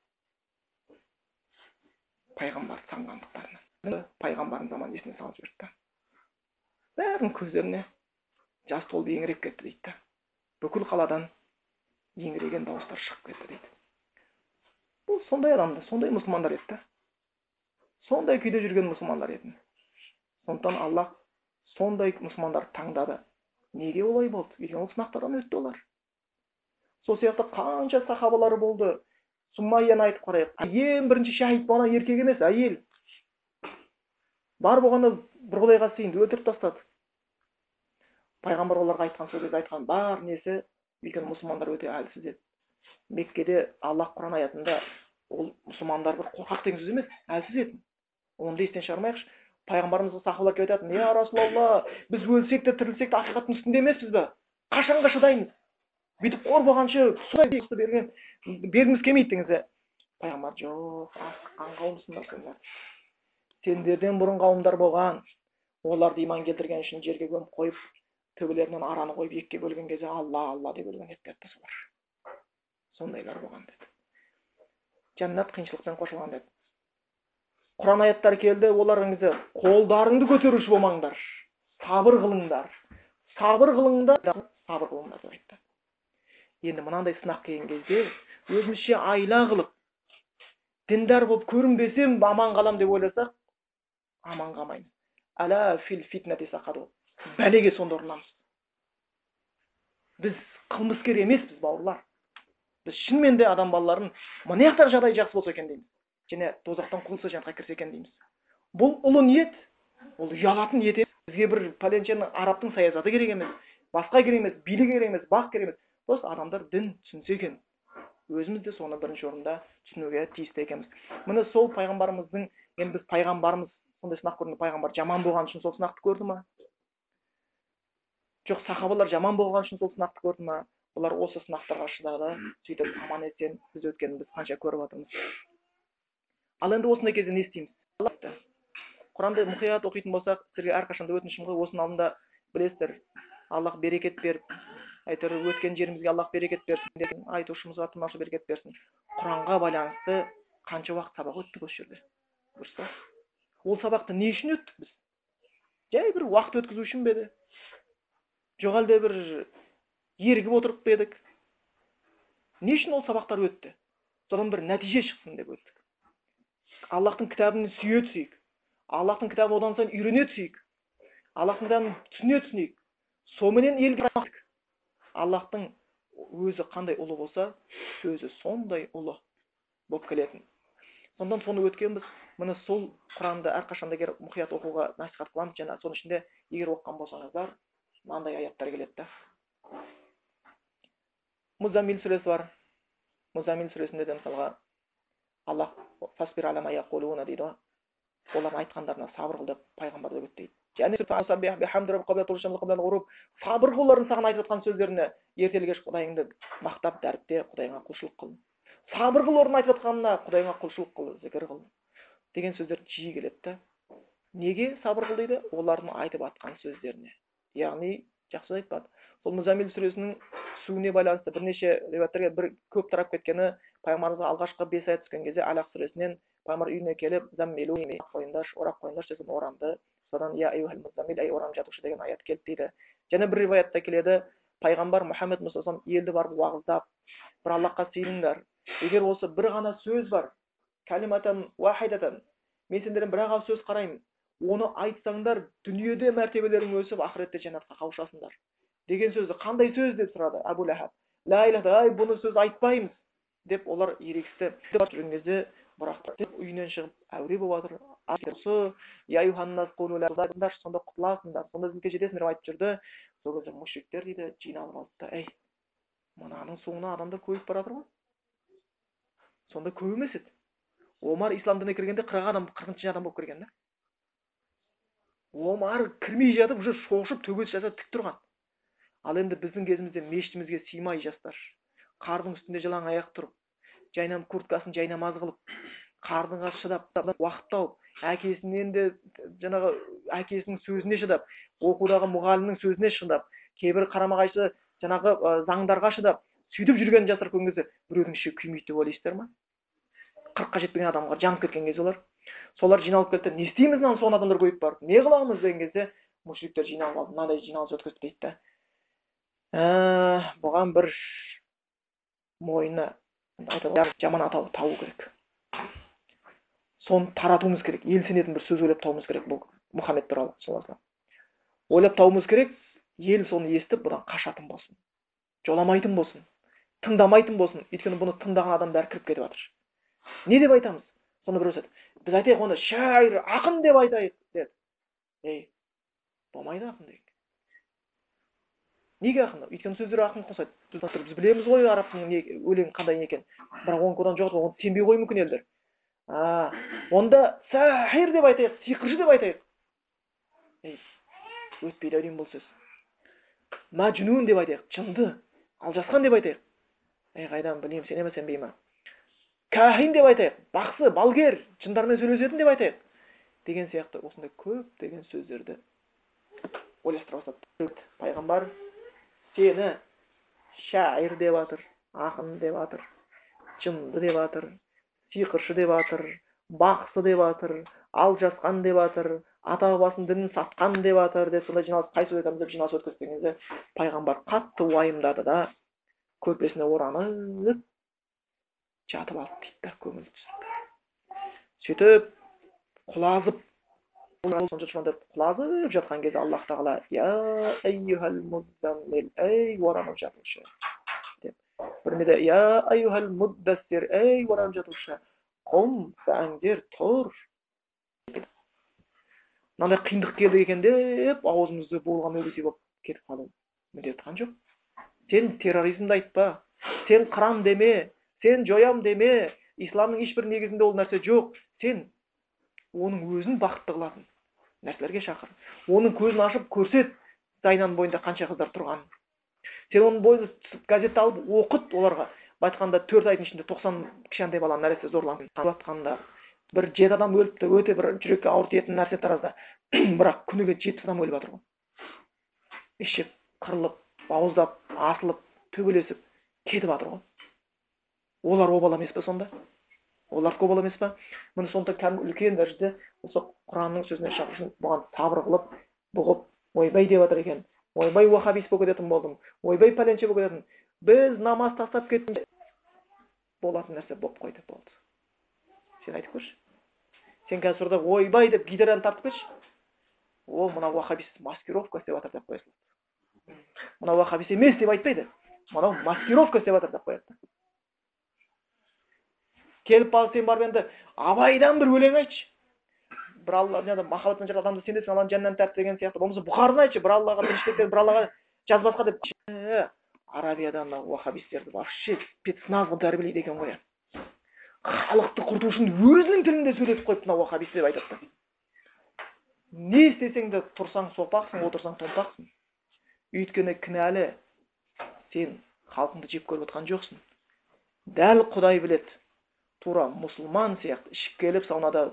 пайғамбарды сағынғандықтарынан пайғамбардың заманын есіне салып жіберді бәрінің көздеріне жас толып еңіреп кетті дейді бүкіл қаладан еңіреген дауыстар шығып кетті дейді бұл сондай адамдар сондай мұсылмандар еді да сондай күйде жүрген мұсылмандар еді сондықтан аллах сондай мұсылмандарды таңдады неге олай болды өйткені ол сынақтардан өтті олар сол сияқты қанша сахабалар болды суммаяны айтып қарайық ең бірінші шахид болған еркек емес әйел бар болғаны бір құдайға сыйынды өлтіріп тастады пайғамбар оларға айтқан сол кезде айтқан бар несі өйткені мұсылмандар өте әлсіз еді меккеде аллах құран аятында ол бір қорқақ деген сөз емес әлсіз еді. Оны естен шығармайықшы пайғамбарымызға сахабалар келіп айтатын я расулалла біз өлсек те тірілсек те ақиқаттың үстінде емеспіз ба қашанға шыдаймыз? Бүйтіп қор болғанша берген бергіміз келмейді дегенде пайғамбар жоқ сендер сендерден бұрын қауымдар болған оларды иман келтірген үшін жерге көміп қойып төбелерінен араны қойып екіге бөлген кезде алла алла деп өлген еді солар сондайлар болған деді. Жәннат қиыншылықпен қосылған деді. Құран аяттар келді олар қолдарыңды көтеруші болмаңдар. Сабыр қылыңдар. Сабыр қылыңдар. Сабыр қылыңдар деп айтты. Енді мынандай сынақ келген кезде өзімізше айла қылып діндар болып көрінбесем аман қалам деп ойласақ аман қалмаймыз. Бәлеге сонда ұрынамыз біз қылмыскер емеспіз бауырлар. Біз шынымен де адам балаларын мына жақтағы жағдай жақсы болса екен? дейміз. Және тозақтан құтылса жәннатқа кірсе екен дейміз. Бұл ұлы ниет ол ұялатын ниет бізге бір пәленшенің арабтың саясаты керек емес басқа керек емес билік керек емес бақ керек емес. Просто адамдар дін түсінсе екен. Өзіміз де соны бірінші орында түсінуге тиісті екенбіз. Міне сол пайғамбарымыздың енді біз пайғамбарымыз сондай сынақ көрді пайғамбар жаман болған үшін сол сынақты көрді ма? Жоқ сахабалар жаман болған үшін сол сынақты көрді ма? Олар осы сынақтарға шыдады сөйтіп аман есен біз өткенін біз қанша көріп жатырмыз ал енді осындай кезде не істейміз? Құранды мұқият оқитын болсақ сіздерге әрқашанда өтінішім ғой осының алдында білесіздер аллах берекет беріп әйтеуір өткен жерімізге аллах берекет берсін деген айтушымызға тыңдаушы берекет берсін. Құранға байланысты қанша уақыт сабақ өттік осы жерде? Дұрыс па? Ол сабақты не үшін өттік біз? Жай бір уақыт өткізу үшін бе еді? Жоқ әлде бір ерігіп отырып па едік? Не үшін ол сабақтар өтті? Содан бір нәтиже шықсын деп өттік. Аллахтың кітабын сүйе түсейік. Аллахтың кітабын одан сайын үйрене түсейік. Аллахтың кітабын түсіне түсінейік. Соныменен елге аллахтың өзі қандай ұлы болса сөзі сондай ұлы болып келетін. Сондықтан соны өткенбіз. Міне сол құранды әрқашанда егер мұқият оқуға насихат қыламыз және соның ішінде егер оқыған болсаңыздар мынандай аяттар келеді да музамил сүресі бар. Музамил сүресінде де мысалға аллах дейді ғой. Олардың айтқандарына сабыр қыл деп пайғамбарды үгіттейді және сабыр қыл олардың саған айтып жатқан сөздеріне ертелі кеш құдайыңды мақтап дәріпте құдайыңа құлшылық қыл. Сабыр қыл олардың айтып жатқанына құдайыңа құлшылық қыл зікір қыл деген сөздер жиі келеді да. Неге сабыр қыл дейді? Олардың айтып жатқан сөздеріне. Яғни жақсы айтпады. Сол мұзамил сүресінің түсуіне байланысты бірнеше риуаяттарда бір көп тарап кеткені пайғамбарымызға алғашқы бес аят түскен кезде алақ сүресінен пайғамбар үйіне келіп қойыңдаршы орақ қойыңдаршы деген орамды содан я орам жатушы деген аят келді дейді. Және бір риуаятта келеді пайғамбар мұхаммед мұстафам елді барып уағыздап бір аллахқа сыйыныңдар егер осы бір ғана сөз бар кәлиматан уахидатан мен сендерден бір ақ сөз қараймын оны айтсаңдар дүниеде мәртебелерің өсіп ақыретте жәннатқа қауышасыңдар деген сөзді қандай сөз деп сұрады әбу ләхаб лә ай бұны сөз айтпаймыз деп олар ерегісті жүрген кезде бірақ үйінен шығып әуре болып жатыр сонда құтыласыңдар сонда бізге жетесіңдер деп айтып жүрді. Сол кезде мүшриктер дейді жиналып алды да әй мынаның соңынан адамдар көбейіп бара жатыр ғой. Сонда көп емес еді. Омар ислам дініне кіргенде қырық адам қырқыншы адам болып кірген да омар кірмей жатып уже шошып төбесі жасап тік тұрған. Ал енді біздің кезімізде мешітімізге сыймай жастар қардың үстінде жалаң аяқ тұрып жайнам курткасын жайнамаз қылып қардыңға шыдап уақыт тауып әкесінен де жаңағы әкесінің сөзіне шыдап оқудағы мұғалімнің сөзіне шыдап кейбір қарама қайшы жаңағы заңдарға шыдап сөйтіп жүрген жастар көрген кезде біреудің іші күймейді деп ойлайсыздар ма? Қырыққа жетпеген адамға жанып кеткен кезде олар солар жиналып келді. Не істейміз мынаны соған адамдар көбейіп барып? Не қыламыз деген кезде мушриктер жиналып алды мынандай жиналыс өткіздік дейді да ә, бұған бір мойны жаман атау табу керек. Соны таратуымыз керек сенетін бір сөз ойлап табуымыз керек бұл мұхаммед туралы ойлап табуымыз керек ел соны естіп бұдан қашатын болсын жоламайтын болсын тыңдамайтын болсын. Өйткені бұны тыңдаған адам кіріп кетіп жатыр. Не деп айтамыз? Соны біреу біз айтайық оны шайыр ақын деп айтайық деді. Ей болмайды ақын деген неге ақын өйткені сөздер ақын қосады. Біз білеміз ғой арабтың не өлең қандай не екенін. Бірақ оны одан жоқ оны сенбей қоюы мүмкін елдер. А онда сахир деп айтайық сиқыршы деп айтайық. Ей өтпейді әудем бұл сөз. Мәжнун деп айтайық жынды алжасқан деп айтайық. Ей қайдан білеймін сене ма сенбей ма? Кәһин деп айтайық бақсы балгер жындармен сөйлесетін деп айтайық. Деген сияқты осындай көптеген сөздерді ойластыра бастады пайғамбар сені шайыр деп жатыр ақын деп жатыр жынды деп жатыр сиқыршы деп жатыр бақсы деп жатыр алжасқан деп жатыр ата бабасының дінін сатқан деп жатыр деп сондай жиналыс қай айтамыз деп жиналыс өткізген кезде пайғамбар қатты уайымдады да көрпесіне оранып жатып алды дейді да көңіл түсіп сөйтіп құлазып сонша шұбандап құлазып жатқан кезде аллах тағала я әйюхал муззаммил ей оранып жатушы деп бірінде де я әйюхал муддассир ей оранып жатушы құм сәңдер тұр мынандай қиындық келді екен деп аузымызды болған өлесей болып кетіп қалу міндет айтқан жоқ сен терроризмді айтпа сен қырам деме сен жоям деме исламның ешбір негізінде ол нәрсе жоқ сен оның өзін бақытты қылатын нәрселерге шақыр. Оның көзін ашып көрсет зайнаның бойында қанша қыздар тұрғанын. Сен оның бойын газетті алып оқыт оларға. Былай айтқанда төрт айдың ішінде тоқсан кішкентай бала нәресе зорланып бір жеті адам өліпті өте бір жүрекке ауыр тиетін нәрсе таразда. Бірақ күніге жетпіс адам өліп жатыр ғой ішіп қырылып бауыздап асылып төбелесіп кетіп жатыр ғой олар обал емес па сонда? Олар обал емес па? Міне сонда кәдімгі үлкен дәрежеде осы құранның сөзіне шығу үшін бұған сабыр қылып бұғып ойбай деп жатыр екен. Ойбай уахабист болып кететін болдым. Ойбай пәленше болып кететін. Біз намаз тастап кеттік. Болатын нәрсе болып қойды болды. Сен айтып көрші. Сен қазір ойбай деп гитараны тартып кетші. Ол мына уахабист маскировка істеп жатыр деп қоя салады мынау уахабист емес деп айтпайды. Мынау маскировка істеп жатыр деп қояды. Келіп барып сен барып енді абайдан бір өлең айтшы. Бір алла жаңағы махаббаттан жаралған адамды сендерсің алланың жанынан тәртіп деген сияқты. Болмаса бұхарын айтшы бір аллаға біріншілік бір аллаға жазбасқа деп. Арабияда мына уахабистерді вообще спецназ қылып тәрбиелейді екен ғой. Халықты құрту үшін өзінің тілінде сөйлетіп қойып мына уахабист деп айтады не істесең де тұрсаң сопақсың отырсаң томпақсың. Өйткені кінәлі сен халқыңды жеп көріп отқан жоқсың. Дәл құдай біледі. Тура мұсылман сияқты ішіп келіп саунада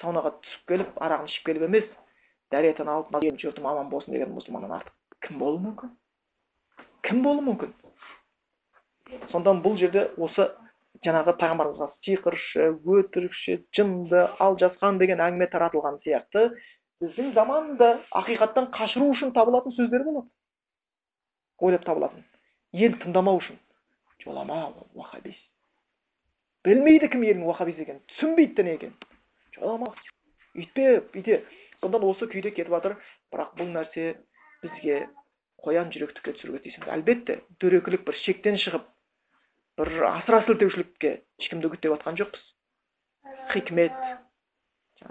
саунаға түсіп келіп арағын ішіп келіп емес дәретін алып жұртым аман болсын деген мұсылманнан артық кім болуы мүмкін? Кім болуы мүмкін? Сонда бұл жерде осы жаңағы пайғамбарымызға сиқыршы өтірікші жынды алжасқан деген әңгіме таратылған сияқты біздің заманда ақиқаттан қашыру үшін табылатын сөздер болады ойлап табылатын. Ел тыңдамау үшін. Жолама ол уахабист білмейді кім елдің уахабист екенін түсінбейді дін екенін жолама үйтпеп бүйте сондықтан осы күйде кетіп жатыр. Бірақ бұл нәрсе бізге қоян жүректікке түсіруге тиіс әлбетте дөрекілік бір шектен шығып бір асыра сілтеушілікке ешкімді үгіттеп жатқан жоқпыз. Хикмет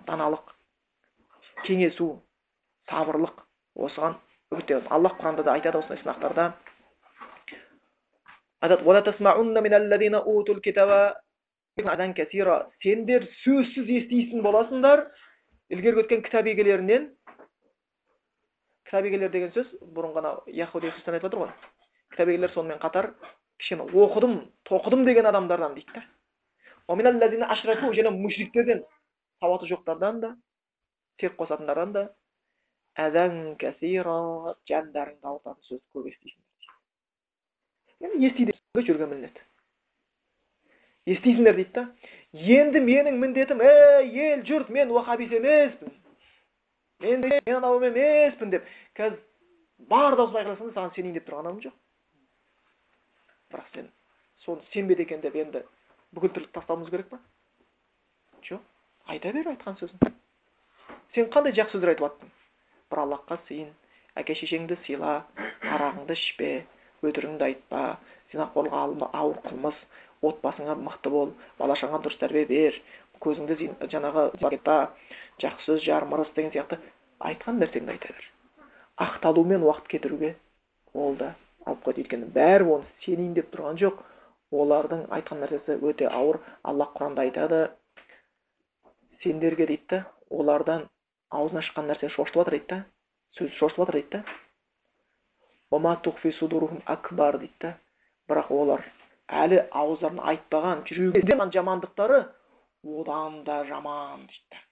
даналық кеңесу сабырлық осыған үгіттеп аллах құранда да айтады осындай сынақтарда. Сендер сөзсіз еститін боласыңдар. Ілгергі өткен кітап егелерінен кітап егелер деген сөз бұрын ғана яхуди христиан айтып жатыр ғой. Кітап егелер сонымен қатар кішкене оқыдым тоқыдым деген адамдардан дейді да және мушриктерден сауаты жоқтардан да серік қосатындардан да әзән кәсира жандарыңды ауыртатын сөз көп естисіңдер естиді жүрген міндет естисіңдер дейді да? Енді менің міндетім ей ел жұрт мен уахабит емеспін. Мен мен анау емеспін деп. Қазір бар даусын айқайласаң саған сенейін деп тұрған адам жоқ бірақ сен соны сенбеді екен деп енді бүкіл тірлік тастауымыз керек па? Жоқ айта бер айтқан сөзін. Сен қандай жақсы сөздер айтып жаттың бір аллахқа сыйын әке шешеңді сыйла арағыңды ішпе өтірігіңді айтпа зинақорлық ауыр қылмыс отбасыңа мықты бол бала шағаңа дұрыс тәрбие бер көзіңді жаңағы жақсы сөз жарым ырыс деген сияқты айтқан нәрсеңді айта бер. Ақталумен уақыт кетіруге ол да алып қойды өйткені бәрі оны сенейін деп тұрған жоқ. Олардың айтқан нәрсесі өте ауыр. Аллах құранда айтады сендерге дейді да олардан аузынан шыққан нәрсе шошытып жатыр дейді да сөз шошытып жатыр дейді да акбар дейді да. Бірақ олар әлі ауыздарын айтпаған жүрегінде жамандықтары одан да жаман дейді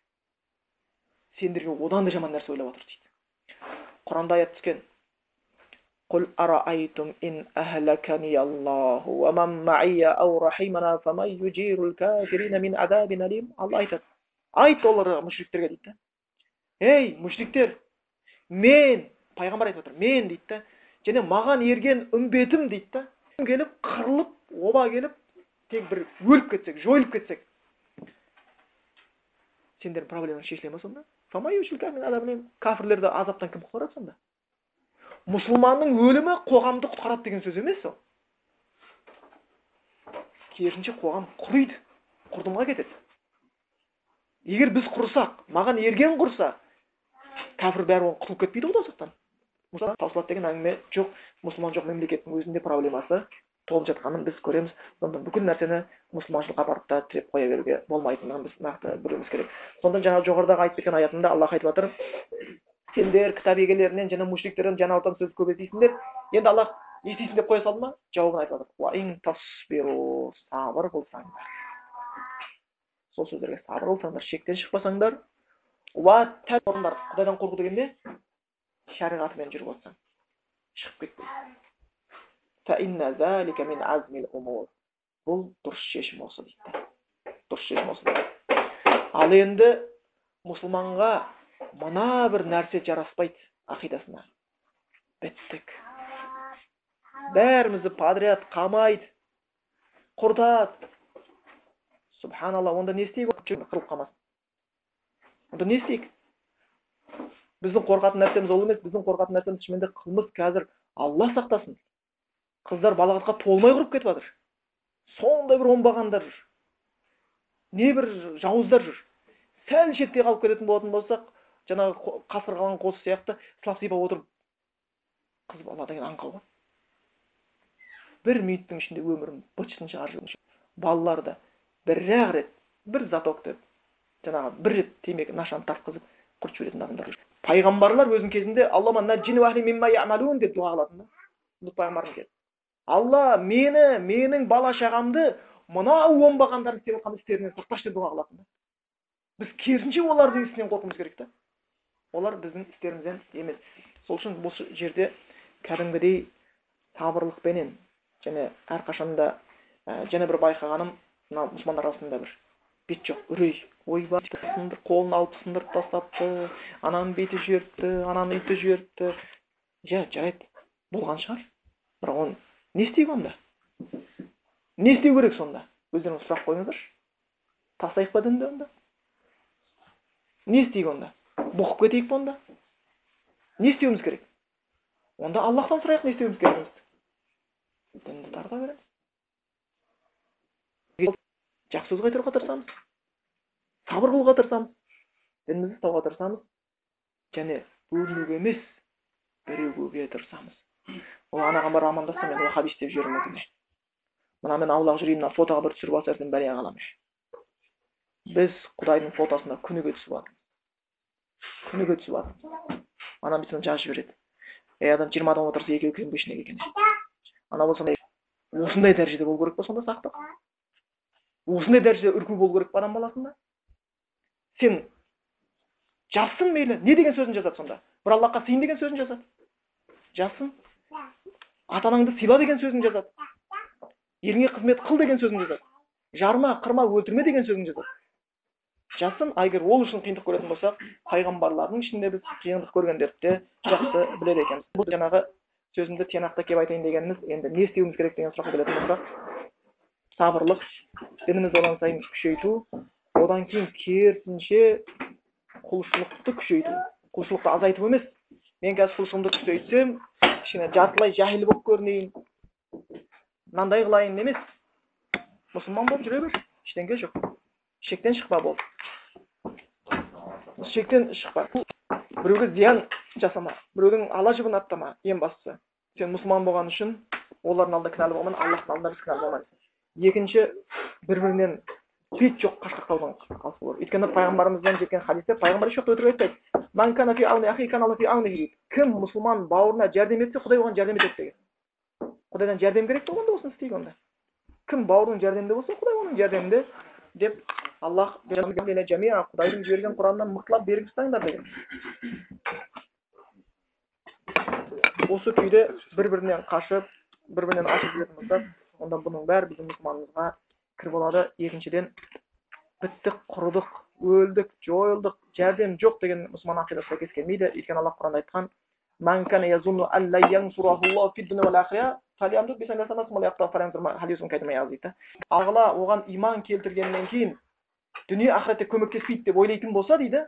сендерге одан да жаман нәрсе ойлап жатыр дейді құранда аят түскен قل أرأيتم إن أهلكني الله ومن معي أو رحمنا فمن يجير الكافرين من عذاب أليم алла айтады айт оларға мүшриктерге дейді да ей мүшриктер мен пайғамбар айтып отыр мен дейді да және маған ерген үмбетім дейді да келіп қырылып оба келіп тек бір өліп кетсек жойылып кетсек. Сендердің проблемаң шешіле ма сонда? Кәпірлерді азаптан кім құтқарады сонда? Мұсылманның өлімі қоғамды құтқарады деген сөз емес ол. Керісінше қоғам құриды құрдымға кетеді. Егер біз құрсақ маған ерген құрса кәпір бәрі құтылып кетпейді ғой тозақтан. Деген әңгіме жоқ. Мұсылман жоқ мемлекеттің өзінде проблемасы. Толып жатқанын біз көреміз. Сондықтан бүкіл нәрсені мұсылманшылыққа апарып та тіреп қоя беруге болмайтындығын біз нақты білуіміз керек. Сонда жаңағы жоғарыдағы айтып кеткен аятында аллах айтып жатыр. Сендер кітап егелерінен және мушриктерден жануардан сөз көп естисіңдер енді аллах естисің деп қоя салды ма? Жауабын айтып жатыр. Сабыр қылсаңдар сол сөздерге сабыр қылсаңдар шектен шықпасаңдар. Құдайдан қорқу деген не шариғатымен жүріп отырсаң шығып кетпей бұл дұрыс шешім осы дейді дұрыс шешім осы дейді ал енді мұсылманға мына бір нәрсе жараспайды ақидасына біттік бәрімізді подряд қамайды құртады субханалла онда не істейік қырылып қалмасын онда не істейік біздің қорқатын нәрсеміз ол емес біздің қорқатын нәрсеміз шынымен қылмыс қазір алла сақтасын қыздар балағатқа толмай құрып кетіп жатыр. Сондай бір оңбағандар жүр. Небір жауыздар жүр. Сәл шетте қалып кететін болатын болсақ жаңағы қасыр қалған қозы сияқты сылап сипап отырып қыз бала деген аңқау ғой бір минуттың ішінде өмірін быт шығарып балалар да бір ақ рет бір заток деп жаңағы бір рет темекі нашаны тартқызып құртып жіберетін адамдар пайғамбарлар өзінің кезінде деп дұға қылатын да. Пайғамбарымыз алла мені менің бала шағамды мынау оңбағандар істеп жатқан істерінен сақташы деп дұға қылатын біз керісінше олардың ісінен қорқуымыз керек та. Олар біздің істерімізден емес. Сол үшін осы жерде кәдімгідей сабырлықпенен және әрқашанда ә, және бір байқағаным мына мұсылмандар арасында бір бет жоқ үрей ойбай қолын алып сындырып тастапты ананың беті жіберіпті ананы үйтіп жіберіпті. Жә жарайды болған шығар. Бірақ оны не істейік онда не істеу керек сонда өздеріңіз сұрақ қойыңыздаршы тастайық па дінді онда не істейік онда бұқып кетейік па онда не істеуіміз керек онда аллахтан сұрайық не істеуіміз керегімізді дінді тарта береміз жақсы сөз қайтаруға тырысамыз сабыр қылуға тырысамыз дінімізді ұстауға тырысамыз және бөлінуге емес бірігуге тырысамыз ол анаған барып амандасса мен уахабист деп жіберуі мүмкін. Мына мен аулақ жүрейін мына фотоға бір түсіріп алса ертең бәле қаламын біз құдайдың фотосына күніге түсіп жатырмыз күніге түсіп жатырмыз анам бүйтіп жазып жібереді. Ей адам жиырма адам отырса екеуі кембешнек екен ана болса осындай дәрежеде болу керек па сонда сақтық? Осындай дәрежеде үрку болу керек па адам баласында? Сен жазсын мейлі. Не деген сөзін жазады сонда? Бір аллахқа сыйын деген сөзін жазады. Жазсын. Ата анаңды сыйла деген сөзін жазады. Еліңе қызмет қыл деген сөзін жазады. Жарма қырма өлтірме деген сөзін жазады. Жазсын а егер ол үшін қиындық көретін болсақ пайғамбарлардың ішінде біз қиындық көргендерді де жақсы біледі екенбіз. Бұл жаңағы сөзімді тиянақты келіп айтайын дегеніміз енді не істеуіміз керек деген сұраққа келетін болсақ сабырлық дінімізді одан сайын күшейту одан кейін керісінше құлшылықты күшейту. Құлшылықты азайту емес. Мен қазір құлшылығымды күшейтсем кішкене жартылай жахил болып көрінейін. Мынандай қылайын емес. Мұсылман болып жүре бер. Ештеңе жоқ. Шектен шықпа болды шектен шықпа. Біреуге зиян жасама. Біреудің ала жібін аттама ең бастысы. Сен мұсылман болған үшін олардың алдында кінәлі болма аллахтың алдында біз кінәлі болмаймыз. Екінші бір бірінен бет жоқ қашқақтаудан қалыс болу өйткені пайғамбарымыздан жеткен хадисте пайғамбар еш уақытта өтірік айтпайды. Кім мұсылман бауырына жәрдем етсе құдай оған жәрдем етеді деген құдайдан жәрдем керек па онда осыны істейік онда кім бауырының жәрдемінде болса құдай оның жәрдемінде деп аллах құдайдың жіберген құранынан мықтылап берік ұстаңдар деген осы күйде бір бірінен қашып бір бірінен ашып жүретін болсақ онда бұның бәрі біздің мұсылманымызға кір болады екіншіден біттік құрыдық өлдік жойылдық жәрдем жоқ деген мұсылман ақидасы сәйкес келмейді өйткені аллах құранда айтқан алла оған иман келтіргеннен кейін дүние ақыретте көмектеспейді деп ойлайтын болса дейді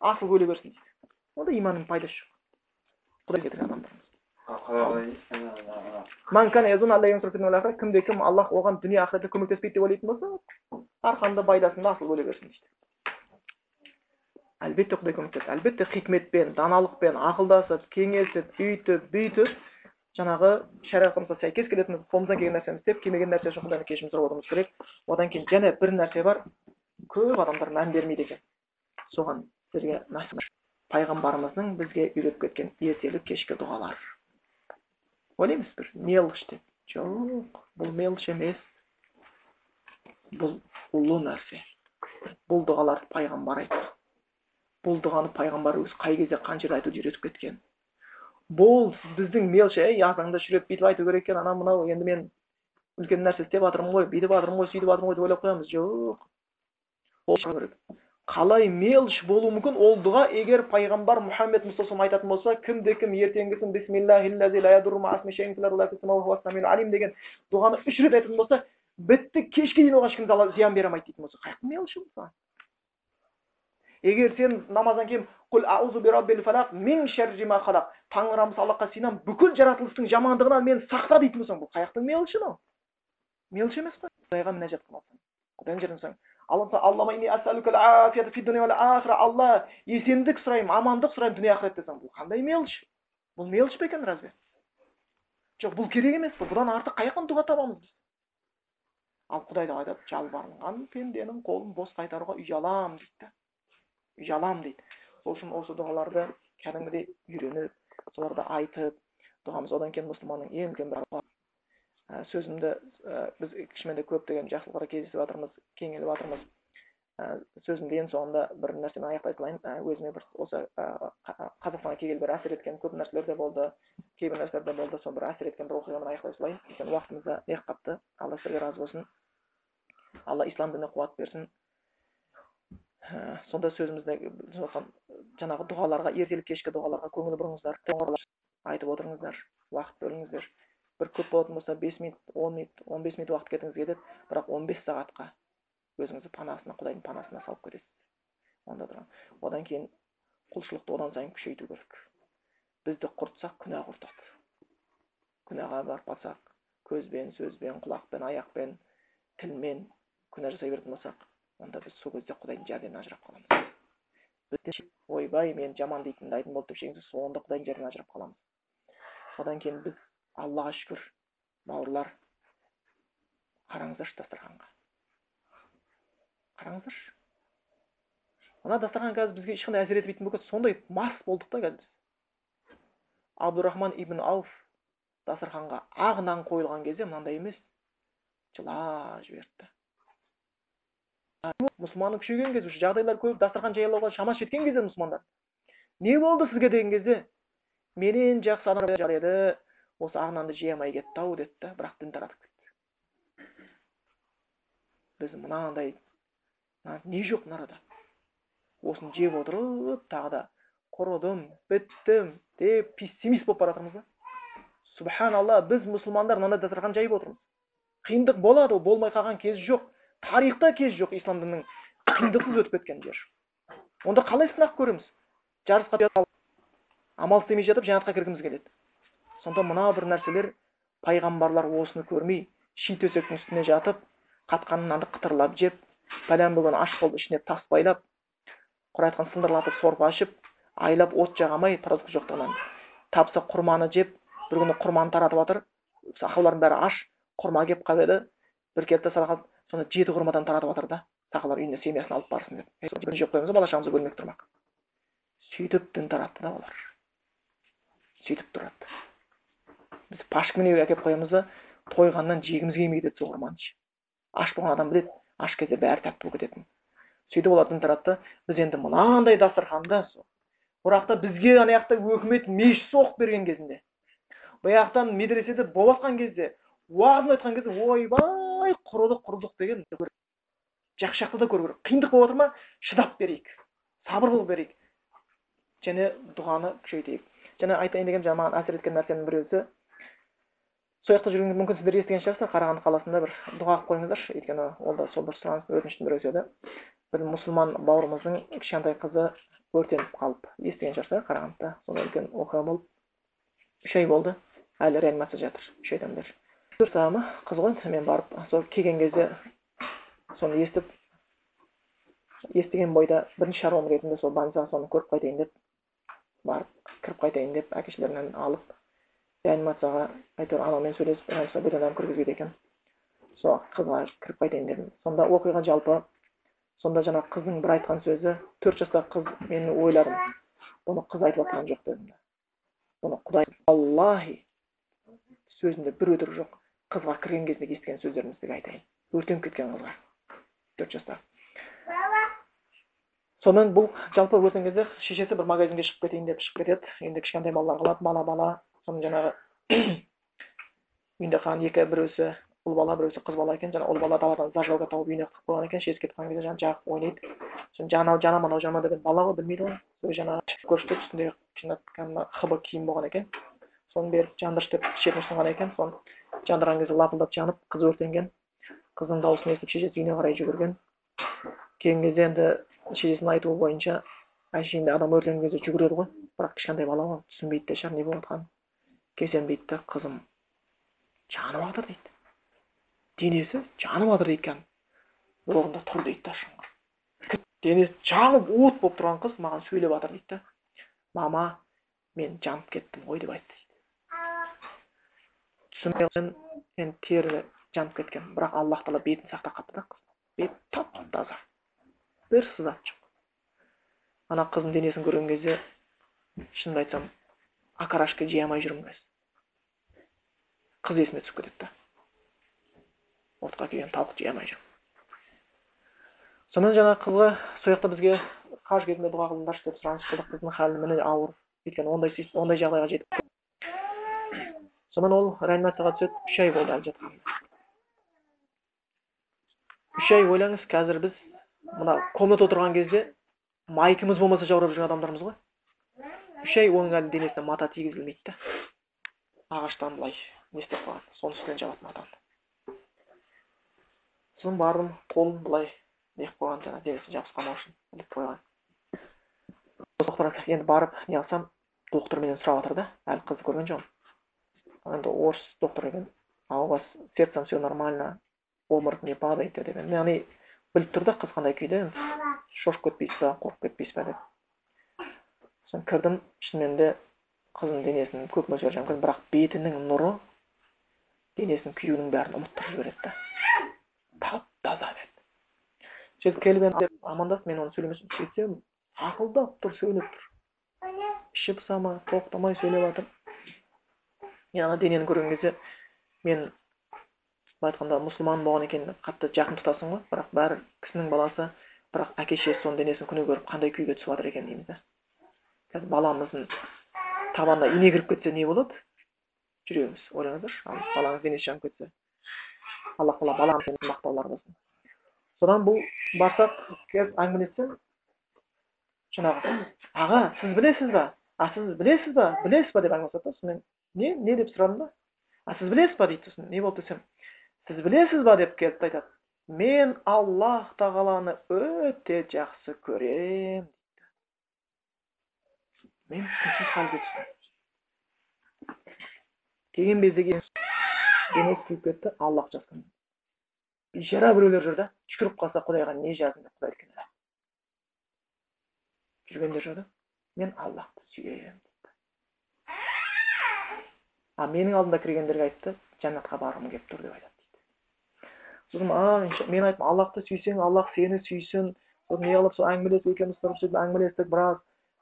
асыл өле берсін дейді. Онда иманның пайдасы жоқ. Құдай кімде кім аллах оған дүние ақыретте көмектеспейді деп ойлайтын болса арқанды байдасында асыл өле берсін дейді. Әлбетте құдай көмектеседі әлбетте хикметпен даналықпен ақылдасып кеңесіп үйтіп бүйтіп жаңағы шариғатымызға сәйкес келетін қолымыздан келген нәрсені істеп келмеген нәрсе үшін құдайдан кешірім сұрап отыруымыз керек. Одан кейін және бір нәрсе бар көп адамдар мән бермейді екен. Соған сіздерге насып пайғамбарымыздың бізге үйретіп кеткен ертелі кешкі дұғалар. Ойлаймыз бір мелочь деп. Жоқ бұл мелочь емес. Бұл ұлы нәрсе. Бұл дұғаларды пайғамбар айтты. Бұл дұғаны пайғамбар өзі қай кезде қанша айтуды үйретіп кеткен. Бұл біздің мелочь ей язаңды шіреп бүйтіп айту керек екен анау мынау енді мен үлкен нәрсе істеп жатырмын ғой бүйтіп жатырмын ғой сөйтіп жатырмын ғой деп ойлап қоямыз. Жоқ. Қалай мелочь болуы мүмкін? Ол дұға егер пайғамбар мұхаммед мұстафа айтатын болса кімде кім ертеңгісін деген дұғаны үш рет айтатын болса бітті кешке дейін оған ешкім зиян бере алмайды дейтін болса қай ол егер сен намаздан кейін құл аузу мин таңырымыз аллахқа сыйынамын бүкіл жаратылыстың жамандығынан мені сақта дейтін болсаң бұл қай жақтың мелочи мынау? Мелочь емес қой құдайға мінәжат қыласың алла есендік сұраймын амандық сұраймын дүние ақырет десең бұл қандай мелочь бұл мелочь па екен разве? Жоқ бұл керек емес бұл бұдан артық қай жақтан дұға табамыз біз? Ал құдай тағала айтады жалбарынған пенденің қолын бос қайтаруға ұяламын дейді ұяламын дейді сол үшін осы дұғаларды кәдімгідей үйреніп соларды айтып дұғамыз одан кейін мұсылманның ең үлкен бір ә, сөзімді ә, біз кішкене көптеген жақсылықтарға кездесіп жатырмыз кеңеліп жатырмыз ә, сөзімді ең соңында бір нәрсемен аяқтай салайын ә, өзіме бір осы ә, қазақстанға келгелі бері әсер еткен көп нәрселер де болды кейбір нәрселер де болды сол бір әсер еткен бір оқиғамен аяқтай салайын өйткені уақытымыз да аяқ қапты алла сіздерге разы болсын алла ислам дініне қуат берсін сонда сөзімізде жаңағы дұғаларға ертелі кешкі дұғаларға көңіл бұрыңыздар айтып отырыңыздар уақыт бөліңіздер. бір көп болатын болса бес минут он минут он бес минут уақыт кеткіңіз кетеді бірақ он бес сағатқа өзіңізді панасына құдайдың панасына салып кетесіз. Онда тұрған одан кейін құлшылықты одан сайын күшейту керек. Бізді құртсақ күнә құртады күнәға барып қалсақ көзбен сөзбен құлақпен аяқпен тілмен күнә жасай беретін болсақ онда біз сол кезде құдайдың жәрдемінен ажырап қаламыз ойбай мен жаман дейтінді айтын болды деп шегенсіз сонда құдайдың жәрдемінен ажырап қаламыз одан кейін біз аллаға шүкір бауырлар қараңыздаршы дастарханға қараңыздаршы мына дастархан қазір бізге ешқандай әсер етпейтін болып сондай мас болдық та қазір біз абдурахман ибн ауф дастарханға ақ нан қойылған кезде мынандай емес жылап жіберді мұсылманның күшейген кезде жағдайлар көп дастархан жайлауға шамасы жеткен кезде мұсылмандар не болды сізге деген кезде менен жақсы адам еді осы ақ нанды жей алмай кетті ау деді да бірақ дін таратып кетті біз мынандай не жоқ мына арада осыны жеп отырып тағы да құрыдым біттім деп пессимист болып бара жатырмыз ба субханалла біз мұсылмандар мынандай дастархан жайып отырмыз қиындық болады ол болмай қалған кез жоқ тарихта кез жоқ ислам дінінің қиындықсыз өтіп кеткен жер. Онда қалай сынақ көреміз? Жарысқа амал істемей жатып жәннатқа кіргіміз келеді. Сонда мына бір нәрселер пайғамбарлар осыны көрмей ши төсектің үстіне жатып қатқан нанды қытырлап жеп пәлен бүгін аш болып ішіне тас байлап құр айтқан сылдырлатып сорпа ішіп айлап от жаға алмай продукты жоқтығынан тапса құрманы жеп бір күні құрманы таратып жатыр сахабалардың бәрі аш құрма келіп қалып еді бір келді да соны жеті құрмадан таратып жатыр да сақалар үйіне семьясын алып барсын деп. Бірінші қоямыз бала шағамыз өлмек тұрмақ. Сөйтіп дін таратты да олар. Сөйтіп тұрады. Біз пашкамен әкеліп қоямыз да тойғаннан жегіміз келмей кетеді сол құрманы аш болған адам біледі аш кезде бәрі тәтті болып кететінін сөйтіп олар дін таратты біз енді мынандай дастарханда бірақ та бізге ана жақта өкімет мешіт соғып берген кезінде. Жақтан медреседе болып жатқан кезде уағызын айтқан кезде ойбай! Құрыдық құрыдық деген жақсы жақты да көру керек. Қиындық болып жатыр ма? Шыдап берейік. Сабыр болып берейік. Және дұғаны күшейтейік. Және айтайын деген жаңа маған әсер еткен нәрсенің біреусі сол жақта жүргенде мүмкін сіздер естіген шығарсыздар қарағанды қаласында бір дұға қылып қойыңыздаршы. Өйткені ол да сол бір сұраныс өтініштің біреусі еді бір мұсылман бауырымыздың кішкентай қызы өртеніп қалып естіген шығарсыздар қарағандыда сондай үлкен оқиға болып үш ай болды. Әлі реанимацияда жатыр. Үш айдан бері ма қыз ғой мен барып сол келген кезде соны естіп естіген бойда бірінші шаруам ретінде сол больницаға соны көріп қайтайын деп барып кіріп қайтайын деп әке шешелерінен алып реанимацияға әйтеуір анаумен сөйлесіп реанимацияға кіргізбейді екен сол қызға кіріп қайтайын дедім. Сонда оқиға жалпы сонда жаңағы қыздың бір айтқан сөзі төрт жастағы қыз мен ойладым бұны қыз айтып жатқан жоқ дедім бұны құдай аллахи сөзінде бір өтірік жоқ. Қызға кірген кезінде естіген сөздерімді сізге айтайын. Өртеніп кеткен қызға төрт жаста. Сонымен бұл жалпы өртенген кезде шешесі бір магазинге шығып кетейін деп шығып кетеді. Енді кішкентай балалар қалады бала бала. Соны жаңағы үйінде қалған екі біреусі ұл бала біреусі қыз бала екен. Жаңа ұл бала даладан зажигалка тауып үйіне қойып қойған екен. Шешесі кетіп қалған кезде жаңағы жағып ойнайды. Сосын жанау жанам анау жама деген бала ғой білмейді ғой. Сол жаңағы көрсетеді үстінде кәдімгі хб киім болған екен. Соны беріп жандыршы деп шетін ұсынған екен. Соны жандырған кезде лапылдап жанып қыз өртенген. Қыздың дауысын естіп шешесі үйіне қарай жүгірген. Келген кезде енді шешесінің айтуы бойынша әншейін енді адам өртенген кезде жүгіреді ғой. Бірақ кішкентай бала ғой түсінбейді де шығар не болып жатқанын. Келсем да қызым жанып жатыр дейді. Денесі жанып жатыр дейді кәдімгі. Орнында тұр дейді да шыңғыр денесі жанып от болып тұрған қыз маған сөйлеп жатыр дейді да мама мен жанып кеттім ғой деп айтты. Түсінбей енді тері жанып кеткен. Бірақ аллах тағала бетін сақтап қалыпты да бет тап таза. Бір сызат жоқ. Ана қыздың денесін көрген кезде шынымды айтсам окарашка жей алмай жүрмін қазір қыз есіме түсіп кетеді да. Отқа күйген тауық жей алмай жүрмін. Сонымен жаңағы қызға сол жақта бізге хаж кезінде дұға қылыңдаршы деп сұраныс қылдық. Біздің халі міне ауыр өйткені ондай ондай жағдайға жетіп сонымен ол реанимацияға түседі үш ай болды әлі жатқанына үш ай ойлаңыз қазір біз мына комната отырған кезде майкіміз болмаса жаурап жүрген адамдармыз ғой үш ай оның әлі денесіне мата тигізілмейді да ағаштан былай не істеп қойған соның үстінен жабады матаны сосын бардым қолын былай неғып қойған жаңағы денесіне жабысқанмау үшін іліп қойған енді барып не қылсам доктор менен сұрап жатыр да әлі қызды көрген жоқпын енді орыс доктор екен а у вас сердцем все нормально обморок не падает деген яғни біліп тұр да қыз қандай күйде енді шошып кетпейсіз ба қорқып кетпейсіз ба деп сосын кірдім шынымен де қыздың денесін көп мөлшер жанған бірақ бетінің нұры денесінің күйеуінің бәрін ұмыттырып жібереді да тап таза деді. Сөйтіп келіп енді амандасып мен оны сөйлемесем сөйтсем ақылдап тұр сөйлеп тұр. Іші пыса ма тоқтамай сөйлеп жатыр. Яғни денені көрген кезде мен былай айтқанда мұсылман болған екен қатты жақын тұтасың ғой. Бірақ бәрі кісінің баласы бірақ әке шешесі соның денесін күні көріп қандай күйге түсіп жатыр екен дейміз да қазір баламыздың табанына ине кіріп кетсе не болады? Жүрегіміз ойлаңыздаршы ал балаңыз денесі жанып кетсе алла тағала баламыз мақтаулар болсын содан бұл барсақ әңгімелессем жаңағы аға сіз білесіз ба? А сіз білесіз ба? Білесіз ба? деп әңгімелеседі да сонымен не не деп сұрадым да. А сіз білесіз ба дейді сосын не болды десем. Сіз білесіз ба деп келіп айтады. Мен аллах тағаланы өте жақсы дейді. Мен халге түстім келген бездегі денесі кетті аллах жазған. Бейшара біреулер жүр да түшкіріп қалса құдайға не жаздым деп кінәлап жүргендер жүр да мен аллахты сүйемін а менің алдымда кіргендерге айтты жәннатқа барғым келіп тұр деп айтады дейді. Сосын а мен айттым аллахты сүйсең аллах сені сүйсін сосын не қылып сол әңгімелесіп екеуміз тұрып сөйтіп әңгімелестік біраз.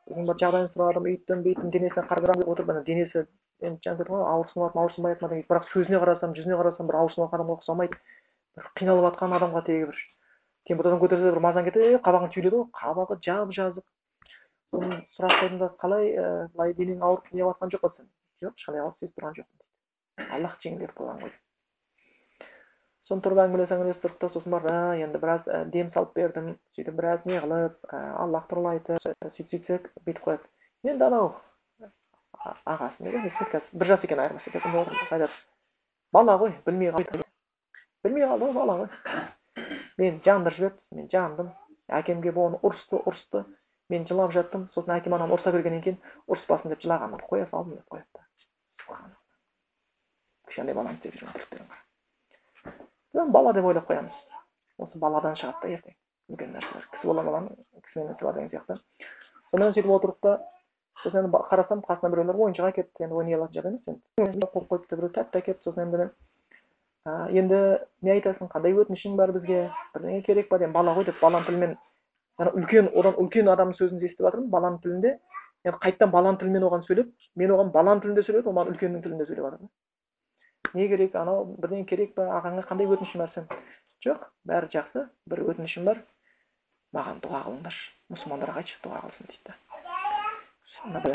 Сосын бір жағдайын сұрадым өйттім бүйттім денесіне қарап деп отырып ана денесі енді жаңа ғой ауырсынады ма ауырсынбай ма деген бірақ сөзіне қарасам жүзіне қарасам бір ауырсынған адамға ұқсамайды. Бір қиналып жатқан адамға тегі бір температурасын көтерсе бір мазаң кетеді е қабағың түйіледі ғой қабағы жап жазық соны сұрақ қойдым да қалай былай денең ауырып не жатқан жоқ па десем жоқ ауырып сезіп тұрған жоқпын дейді аллах жеңілдетіп қойған ғой соны тұрып әңгімелесіп әңгімелесіп тұрдық та сосын барып енді біраз дем салып бердім сөйтіп біраз не қылып аллах туралы айтып сөйтіп сөйтсек бүйтіп қояды енді анау ағасы не қазір бір жас екен айырмасы айтады бала ғой білмей қалды білмей қалды ғой бала ғой мен жандырып жіберді мен жандым әкем келіп оны ұрысты ұрысты мен жылап жаттым сосын әкем ананы ұрса бергеннен кейін ұрыспасын деп жылағанымды қоя салдым деп қояды кішкентай баланы істеп жүрген тірліктерін бала деп ойлап қоямыз осы баладан шығады да ертең үлкен нәрселер кісі бола қаламын кісімен бар деген сияқты сонымен сөйтіп отырдық та сосын енді қарасам қасына біреулер ойыншық әкеліпті енді ойнай алатын жағдай емес енді қойып қойыпты біреу тәтті әкеліпті сосын енді енді не айтасың қандай өтінішің бар бізге бірдеңе керек па деп бала ғой деп баланың тілімен ана үлкен одан үлкен адамның сөзін естіп жатырмын баланың тілінде енді қайтадан баланың тілімен оған сөйлеп мен оған баланың тілінде сөйлеп ол маған үлкеннің тілінде сөйлеп жатыр не керек анау бірдеңе керек па ағаңа қандай өтінішің бар сен жоқ бәрі жақсы бір өтінішім бар маған дұға қылыңдаршы мұсылмандарға айтшы дұға қылсын дейді да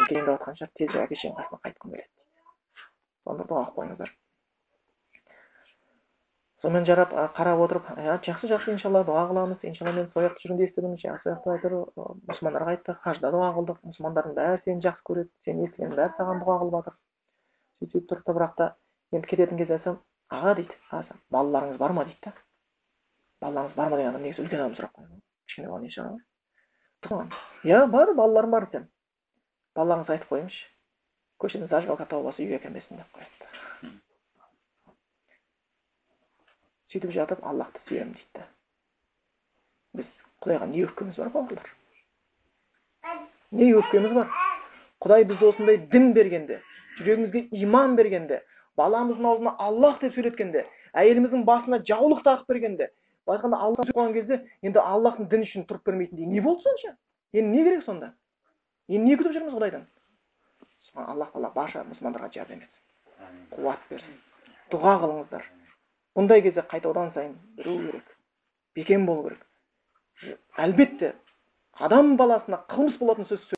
кейінгі жатқан шығар әке шешенің қасына қайтқым келеді сонда дұға қылып қойыңыздар сонымен жарап қарап отырып жақсы жақсы иншалла дұға қыламыз иншалла мен сол жақта жүргенде естідім жақсы жақсы айтыр мұсылмандарға айтты хажда дұға қылдық мұсылмандардың бәрі сені жақсы көреді сені естігеннің бәрі саған дұға қылып жатыр сөйтіп тұрды. Бірақ та енді кететін кезде айтсам аға дейді балаларыңыз бар ма? дейді да. Балаларыңыз бар ма? деген адам негізі үлкен адам сұрақ қояды кішкене бала не шығар иә бар балаларым бар десем балаларыңызға айтып қойыңызшы. Көшеден зажигалка тауып алса үйге әкелмесін деп қояды. Сөйтіп жатып аллахты сүйемін дейді. Да біз құдайға не өкпеміз бар бауырлар? Не өкпеміз бар? Құдай бізге осындай дін бергенде жүрегімізге иман бергенде баламыздың аузына аллах деп сөйлеткенде әйеліміздің басына жаулық тағып бергенде былай айтқанда алла қойған кезде енді аллахтың діні үшін тұрып бермейтіндей не болды сонша? Енді не керек сонда? Енді не күтіп жүрміз құдайдан? Аллах тағала барша мұсылмандарға жәрдем етсін. Қуат берсін. Дұға қылыңыздар. Бұндай кезде қайта одан сайын білу керек бекем болу керек. Әлбетте адам баласына қылмыс болатын сөз